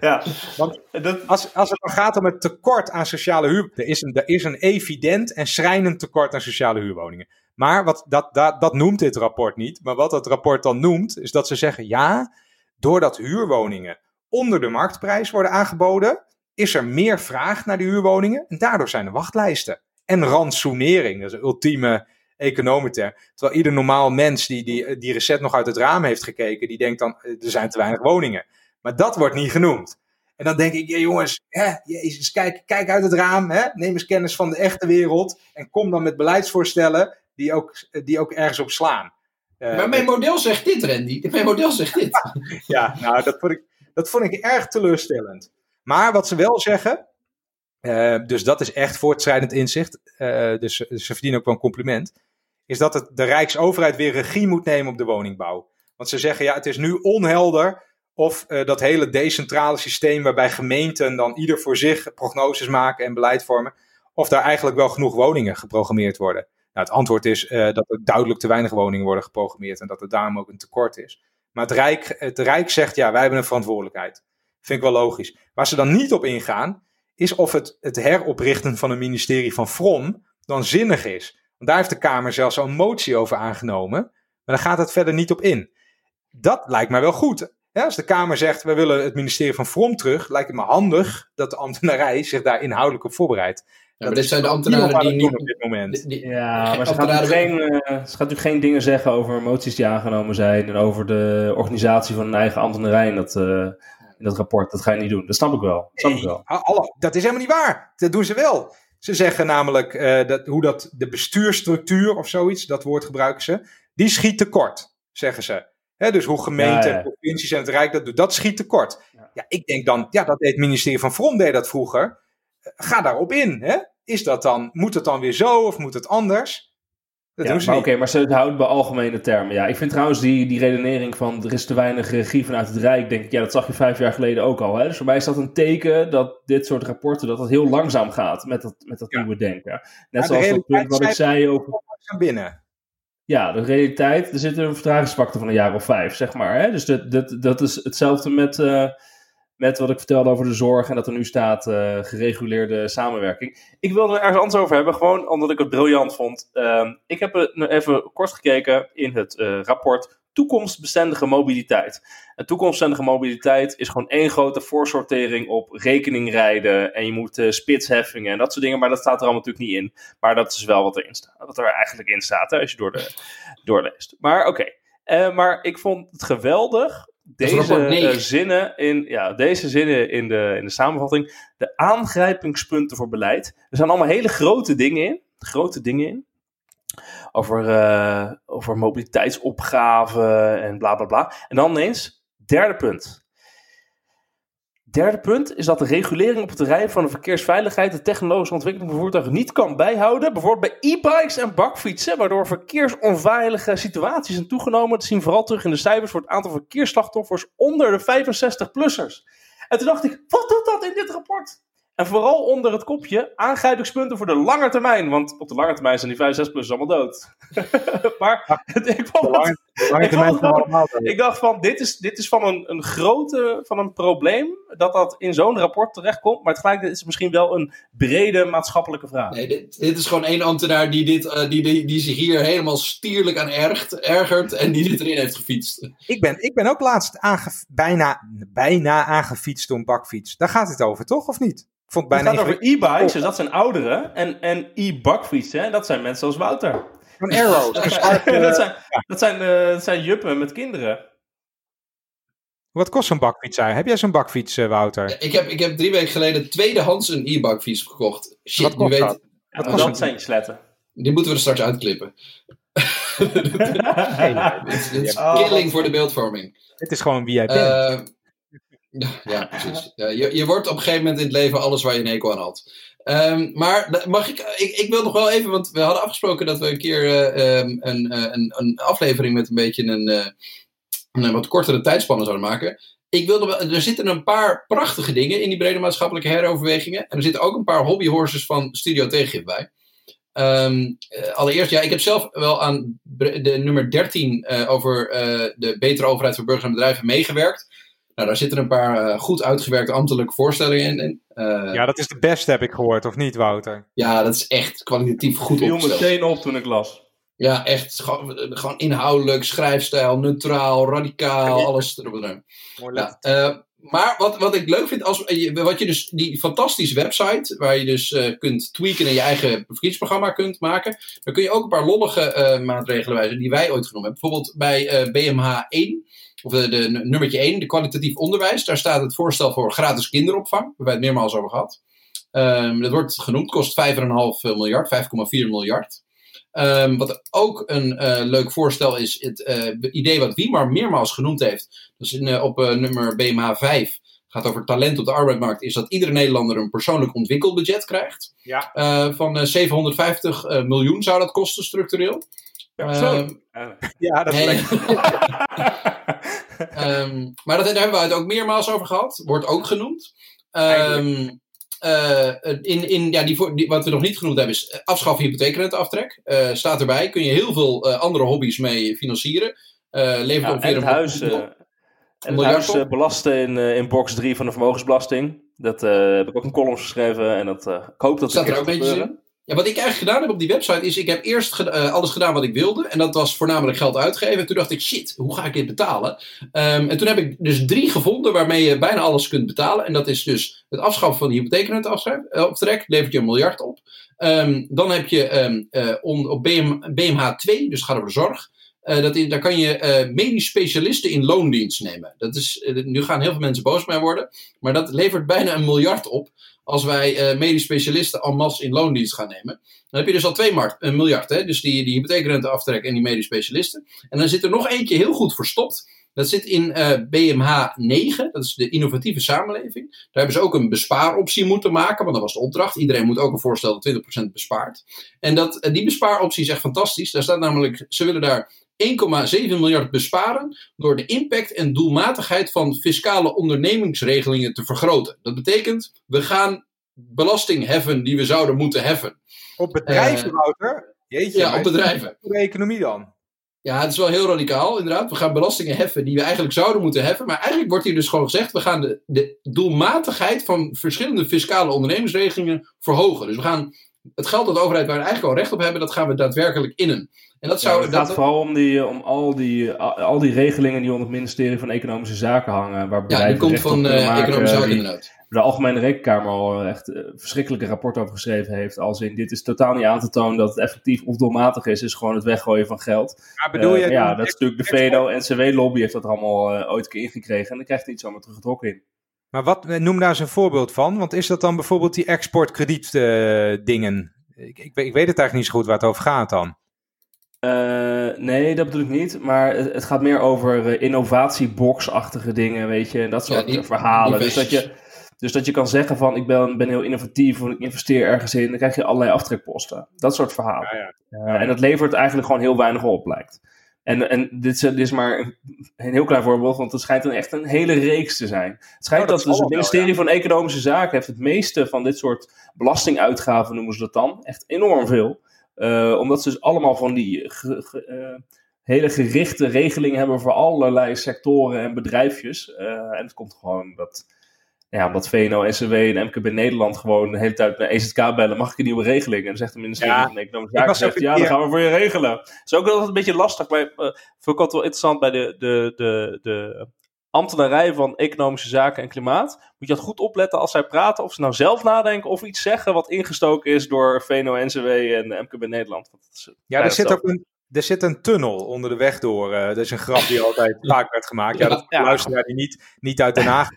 Ja. Want als, als het dan gaat om het tekort aan sociale huur, er is, een, er is een evident en schrijnend tekort aan sociale huurwoningen. Maar wat, dat, dat, dat noemt dit rapport niet. Maar wat dat rapport dan noemt, is dat ze zeggen: ja, doordat huurwoningen onder de marktprijs worden aangeboden, is er meer vraag naar de huurwoningen. En daardoor zijn er wachtlijsten. En rantsoenering, dat is ultieme econometer. Terwijl ieder normaal mens die, die die nog uit het raam heeft gekeken, die denkt dan: er zijn te weinig woningen. Maar dat wordt niet genoemd. En dan denk ik, ja, jongens, hè, jezus, kijk, kijk uit het raam, hè, neem eens kennis van de echte wereld en kom dan met beleidsvoorstellen die ook, die ook ergens op slaan. Uh, maar mijn model zegt dit, Randy. Mijn model zegt dit. *laughs* ja, nou, dat vond, ik, dat vond ik erg teleurstellend. Maar wat ze wel zeggen, uh, dus dat is echt voortschrijdend inzicht, uh, dus, dus, ze verdienen ook wel een compliment, is dat het, de Rijksoverheid weer regie moet nemen op de woningbouw. Want ze zeggen, ja, het is nu onhelder of dat hele decentrale systeem waarbij gemeenten dan ieder voor zich prognoses maken en beleid vormen, of daar eigenlijk wel genoeg woningen geprogrammeerd worden. Nou, het antwoord is uh, dat er duidelijk te weinig woningen worden geprogrammeerd en dat er daarom ook een tekort is. Maar het Rijk, het Rijk zegt ja, wij hebben een verantwoordelijkheid. Vind ik wel logisch. Waar ze dan niet op ingaan, is of het, het heroprichten van een ministerie van From dan zinnig is. Want daar heeft de Kamer zelfs al een motie over aangenomen. Maar daar gaat het verder niet op in. Dat lijkt mij wel goed. Als de Kamer zegt, we willen het ministerie van From terug, lijkt het me handig dat de ambtenarij zich daar inhoudelijk op voorbereidt. Ja, maar dit zijn de ambtenaren die niet op dit moment. ja, maar ze gaan, geen, uh, ze gaan natuurlijk geen dingen zeggen over moties die aangenomen zijn en over de organisatie van een eigen ambtenarij in dat, uh, in dat rapport. Dat ga je niet doen. Dat snap ik wel. Dat, snap ik wel. Alle, dat is helemaal niet waar. Dat doen ze wel. Ze zeggen namelijk uh, dat, hoe dat de bestuurstructuur of zoiets, dat woord gebruiken ze, die schiet tekort, zeggen ze. He, dus hoe gemeenten, ja, ja. provincies en het Rijk dat doen, dat schiet tekort. Ja. ja, ik denk dan, ja, dat deed het ministerie van Vrom deed dat vroeger ga daarop in. Hè? Is dat dan, moet het dan weer zo of moet het anders? Dat ja, maar oké, maar ze houden bij algemene termen. Ja, ik vind trouwens die, die redenering van er is te weinig regie vanuit het Rijk, denk ik, ja, dat zag je vijf jaar geleden ook al. Hè? Dus voor mij is dat een teken dat dit soort rapporten, dat het heel langzaam gaat met dat, met dat ja. nieuwe denken. Net zoals dat punt wat ik zei over... binnen. Ja, de realiteit, er zit een vertragingsfactor van een jaar of vijf, zeg maar. Hè? Dus dat, dat, dat is hetzelfde met... Uh, met wat ik vertelde over de zorg en dat er nu staat uh, gereguleerde samenwerking. Ik wilde er ergens anders over hebben, gewoon omdat ik het briljant vond. Uh, ik heb even kort gekeken in het uh, rapport toekomstbestendige mobiliteit. En toekomstbestendige mobiliteit is gewoon één grote voorsortering op rekeningrijden en je moet uh, spitsheffingen en dat soort dingen, maar dat staat er allemaal natuurlijk niet in. Maar dat is wel wat erin staat, wat er eigenlijk in staat als je door de, doorleest. Maar oké, maar ik vond het geweldig deze uh, zinnen, in, ja, deze zinnen in de, in de samenvatting. De aangrijpingspunten voor beleid. Er zijn allemaal hele grote dingen in. Grote dingen in. Over, uh, over mobiliteitsopgaven en bla bla bla. En dan ineens, derde punt. Derde punt is dat de regulering op het terrein van de verkeersveiligheid de technologische ontwikkeling van voertuigen niet kan bijhouden. Bijvoorbeeld bij e-bikes en bakfietsen, waardoor verkeersonveilige situaties zijn toegenomen. Dat zien vooral terug in de cijfers voor het aantal verkeersslachtoffers onder de 65-plussers. En toen dacht ik, wat doet dat in dit rapport? En vooral onder het kopje aangrijpingspunten voor de lange termijn. Want op de lange termijn zijn die 65-plussers allemaal dood. *laughs* maar ik vond het ik, dacht van, ik dacht van, dit is, dit is van een, een grote, van een probleem, dat dat in zo'n rapport terechtkomt. Maar tegelijkertijd is het misschien wel een brede maatschappelijke vraag. Nee, dit, dit is gewoon één ambtenaar die, dit, uh, die, die, die zich hier helemaal stierlijk aan ergt, ergert en die dit erin heeft gefietst. Ik ben, ik ben ook laatst aange, bijna, bijna aangefietst door een bakfiets. Daar gaat het over, toch? Of niet? Ik vond bijna het gaat over e-bikes, dus dat zijn ouderen. En, en e-bakfietsen, dat zijn mensen als Wouter. Van Arrow. *laughs* *laughs* dat, zijn, dat, zijn, uh, dat zijn juppen met kinderen. Wat kost zo'n bakfiets eigenlijk? Heb jij zo'n bakfiets, uh, Wouter? Ik heb, ik heb drie weken geleden tweedehands een e-bakfiets gekocht. Shit, Wat kost weet... dat? Wat kost dat zijn sletten. Die moeten we er straks uitklippen. *laughs* Het is killing voor de beeldvorming. Het is gewoon wie jij bent. Uh, ja, precies. Ja, je, je wordt op een gegeven moment in het leven alles waar je een hekel aan had. Um, maar mag ik, ik, ik wil nog wel even, want we hadden afgesproken dat we een keer uh, um, een, een, een aflevering met een beetje een, wat kortere tijdspannen zouden maken. Ik wilde er zitten een paar prachtige dingen in die brede maatschappelijke heroverwegingen. En er zitten ook een paar hobbyhorses van Studio Tegengif bij. Uh, allereerst, ja, ik heb zelf wel aan de nummer 13 uh, over de betere overheid voor burgers en bedrijven meegewerkt. Nou, daar zitten een paar uh, goed uitgewerkte ambtelijke voorstellingen in. Uh, ja, dat is de beste, heb ik gehoord, of niet, Wouter? Ja, dat is echt kwalitatief goed opgesteld. viel meteen op toen ik las. Ja, echt. Gewoon, gewoon inhoudelijk, schrijfstijl, neutraal, radicaal, ja, alles erop en Mooi ja, uh, maar wat, wat ik leuk vind, als, wat je dus, die fantastische website, waar je dus uh, kunt tweaken en je eigen verkiezingsprogramma kunt maken, dan kun je ook een paar lollige uh, maatregelen wijzen die wij ooit genomen hebben. Bijvoorbeeld bij BMH 1 of de, nummertje 1, de kwalitatief onderwijs. Daar staat het voorstel voor gratis kinderopvang. Hebben wij het meermaals over gehad. Um, dat wordt genoemd, kost 5,5 miljard, 5,4 miljard. Um, wat ook een uh, leuk voorstel is, het uh, idee wat Wiemar meermaals genoemd heeft. Dus in, uh, op nummer BMH 5 gaat over talent op de arbeidsmarkt, is dat iedere Nederlander een persoonlijk ontwikkelbudget krijgt. Ja. van 750 miljoen zou dat kosten structureel. Ja, um, ja dat is um, *laughs* maar dat, daar hebben we het ook meermaals over gehad. Wordt ook genoemd. Um, uh, in, in, ja, die, die, wat we nog niet genoemd hebben is afschaffen hypotheekrenteaftrek. Uh, staat erbij. Kun je heel veel uh, andere hobby's mee financieren. levert ja, ongeveer en het huis, en het huis belasten in, in box 3 van de vermogensbelasting. Dat heb ik ook een column geschreven. En dat, ik hoop dat staat er ook een beetje in. Ja, wat ik eigenlijk gedaan heb op die website is, ik heb eerst uh, alles gedaan wat ik wilde. En dat was voornamelijk geld uitgeven. En toen dacht ik, shit, hoe ga ik dit betalen? Um, en toen heb ik dus drie gevonden waarmee je bijna alles kunt betalen. En dat is dus het afschaffen van de hypotheekrenteaftrek, uh, levert je een miljard op. Um, dan heb je uh, on, op BM, BMH 2, dus gaat over zorg. Uh, dat daar kan je uh, medisch specialisten in loondienst nemen. Dat is, uh, nu gaan heel veel mensen boos mee worden. Maar dat levert bijna een miljard op als wij medisch specialisten en masse in loondienst gaan nemen. Dan heb je dus al twee markt, een miljard. Hè? Dus die, die hypotheekrenteaftrek en die medisch specialisten. En dan zit er nog eentje heel goed verstopt. Dat zit in BMH 9, dat is de innovatieve samenleving. Daar hebben ze ook een bespaaroptie moeten maken, want dat was de opdracht. Iedereen moet ook een voorstel dat 20% bespaart. En dat, die bespaaroptie is echt fantastisch. Daar staat namelijk, ze willen daar 1,7 miljard besparen door de impact en doelmatigheid van fiscale ondernemingsregelingen te vergroten. Dat betekent, we gaan belasting heffen die we zouden moeten heffen. Op bedrijven, uh, Wouter? Jeetje, ja, op bedrijven. Voor de economie dan? Ja, het is wel heel radicaal, inderdaad. We gaan belastingen heffen die we eigenlijk zouden moeten heffen. Maar eigenlijk wordt hier dus gewoon gezegd: we gaan de, de doelmatigheid van verschillende fiscale ondernemingsregelingen verhogen. Dus we gaan het geld dat de overheid waar we eigenlijk al recht op hebben, dat gaan we daadwerkelijk innen. En dat zou, ja, het gaat dat, vooral om, die, om al, die, al die regelingen die onder het ministerie van Economische Zaken hangen. Waar ja, die komt van uh, Economische Zaken inderdaad. De Algemene Rekenkamer al echt uh, verschrikkelijke rapport over geschreven heeft. Als in, dit is totaal niet aan te tonen dat het effectief of doelmatig is. is gewoon het weggooien van geld. Maar bedoel je uh, ja, dat is natuurlijk de VNO-NCW-lobby heeft dat er allemaal ooit een keer ingekregen. En dan krijgt hij niet zomaar teruggetrokken in. Maar wat, noem daar eens een voorbeeld van. Want is dat dan bijvoorbeeld die exportkrediet dingen? Ik, ik, ik, weet het eigenlijk niet zo goed waar het over gaat dan. Uh, nee, dat bedoel ik niet. Maar het, het gaat meer over uh, innovatiebox-achtige dingen, weet je. En dat soort ja, die, verhalen. Die dus, dat je, dus dat je kan zeggen van, ik ben, ben heel innovatief, of ik investeer ergens in. Dan krijg je allerlei aftrekposten. Dat soort verhalen. Ja, ja. Uh, en dat levert eigenlijk gewoon heel weinig op, lijkt. En, en dit, is, dit is maar een, een, heel klein voorbeeld, want het schijnt dan echt een hele reeks te zijn. Het schijnt oh, dat, dat dus het ministerie wel, ja. van Economische Zaken heeft het meeste van dit soort belastinguitgaven, noemen ze dat dan. Echt enorm veel. Uh, omdat ze dus allemaal van die ge, ge, uh, hele gerichte regelingen hebben voor allerlei sectoren en bedrijfjes. en het komt gewoon dat ja, omdat VNO, SCW en MKB Nederland gewoon de hele tijd naar EZK bellen, mag ik een nieuwe regeling? En dan zegt de ministerie ja, van Economische Zaken, zegt, ja, dan gaan we voor je regelen. Het is ook altijd een beetje lastig, bij, uh, vond ik altijd wel interessant bij de, de, de, de ambtenarij van Economische Zaken en Klimaat. Moet je dat goed opletten als zij praten, of ze nou zelf nadenken of iets zeggen wat ingestoken is door VNO, NCW en MKB Nederland. ja, er zit ook een, er zit een tunnel onder de weg door. Uh, dat is een grap die altijd vaak werd gemaakt. Ja, dat ja. luisteraar die niet, niet uit Den Haag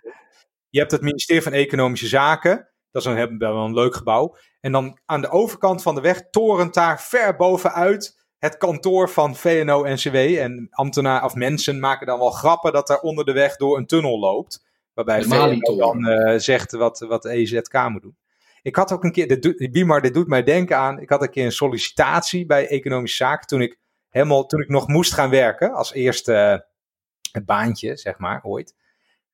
je hebt het ministerie van Economische Zaken. Dat is een, wel een leuk gebouw. En dan aan de overkant van de weg torent daar ver bovenuit het kantoor van VNO-NCW. En ambtenaar of mensen maken dan wel grappen dat er onder de weg door een tunnel loopt. Waarbij VNO dan uh, zegt wat, wat EZK moet doen. Ik had ook een keer, dit, Bimar, dit doet mij denken aan, ik had een keer een sollicitatie bij Economische Zaken toen ik, helemaal, toen ik nog moest gaan werken als eerste uh, baantje, zeg maar, ooit.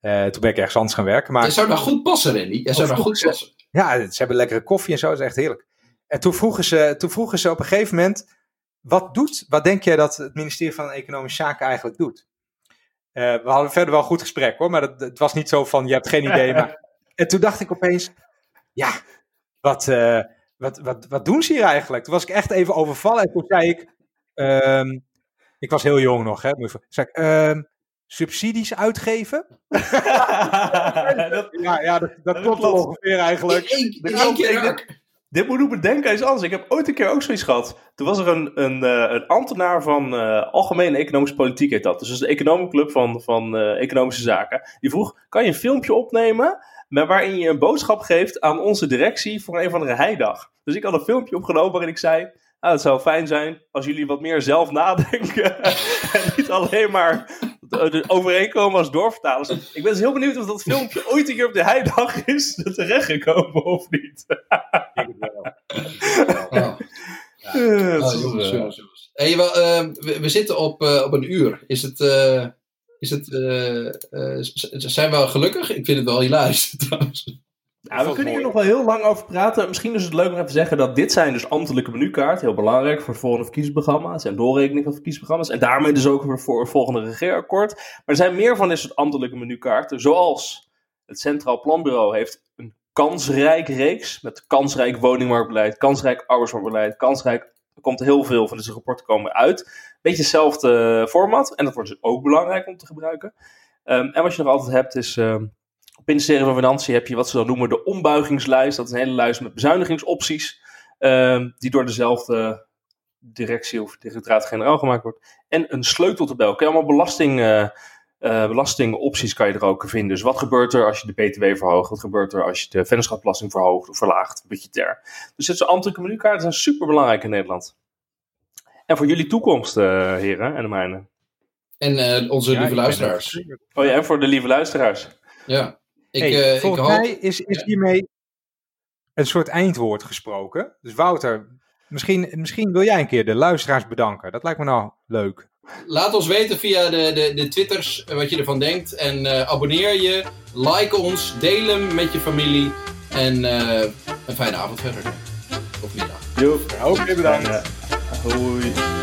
Uh, toen ben ik ergens anders gaan werken. Maar... Je zou daar goed passen, Randy. Je zou daar goed passen. Ja, ze hebben lekkere koffie en zo. Dat is echt heerlijk. En toen vroegen ze, toen vroegen ze op een gegeven moment... Wat doet, wat denk jij dat het ministerie van Economische Zaken eigenlijk doet? Uh, we hadden verder wel een goed gesprek hoor, maar het, het, was niet zo van je hebt geen idee. Maar... *laughs* En toen dacht ik opeens, ja, wat, uh, wat, wat, wat doen ze hier eigenlijk? Toen was ik echt even overvallen en toen zei ik, um, ik was heel jong nog, hè. Zei ik, um, subsidies uitgeven. dat, *laughs* ja, ja, dat, dat, klopt wel ongeveer eigenlijk. dit moet ik bedenken is anders. Ik heb ooit een keer ook zoiets gehad. Toen was er een, een, uh, een ambtenaar van uh, Algemene Economische Politiek, heet dat. Dus dat is de economieclub van, van uh, Economische Zaken. Die vroeg, kan je een filmpje opnemen... Maar waarin je een boodschap geeft aan onze directie voor een of andere heidag. Dus ik had een filmpje opgenomen waarin ik zei... Nou, het zou fijn zijn als jullie wat meer zelf nadenken. *laughs* en niet alleen maar overeenkomen als doorvertalers. Ik ben dus heel benieuwd of dat filmpje ooit een keer op de heidag is terechtgekomen of niet. Ik denk het wel. Oh. Ja. Oh, jongens, jongens, jongens. Hey, wel, uh, we, we, zitten op, uh, op een uur. Is het, uh, is het, zijn we gelukkig? Ik vind het wel hilarisch *laughs* trouwens. We kunnen hier nog wel heel lang over praten. Misschien is het leuk om even te zeggen dat dit zijn dus ambtelijke menukaart. Heel belangrijk voor het volgende verkiezingsprogramma. Het doorrekening van verkiezingsprogramma's. En daarmee dus ook voor het volgende regeerakkoord. Maar er zijn meer van dit soort ambtelijke menukaarten. Zoals het Centraal Planbureau heeft een kansrijk reeks. Met kansrijk woningmarktbeleid, kansrijk arbeidsmarktbeleid, kansrijk... Er komt heel veel van deze rapporten komen uit. Beetje hetzelfde format. En dat wordt dus ook belangrijk om te gebruiken. Um, en wat je nog altijd hebt is... Um, op het ministerie van Financiën heb je wat ze dan noemen de ombuigingslijst. Dat is een hele lijst met bezuinigingsopties. Uh, die door dezelfde directie of directoraat-generaal gemaakt wordt. En een sleuteltabel. Kun je allemaal belasting, uh, belastingopties kan je er ook vinden. Dus wat gebeurt er als je de BTW verhoogt? Wat gebeurt er als je de vennootschapsbelasting verhoogt of verlaagt? Budgetair. Dus dit soort ambtelijke menukaarten zijn super belangrijk in Nederland. En voor jullie toekomst, uh, heren en de mijne. En onze lieve luisteraars. Oh ja, en voor de lieve luisteraars. Ja. Ik, hey, uh, volgens mij is, is hiermee een soort eindwoord gesproken. Dus Wouter, misschien, misschien wil jij een keer de luisteraars bedanken. Dat lijkt me nou leuk. Laat ons weten via de, de, de Twitters wat je ervan denkt. En uh, abonneer je, like ons, deel hem met je familie. En uh, een fijne avond verder. Of middag. Ook bedankt. Hoi.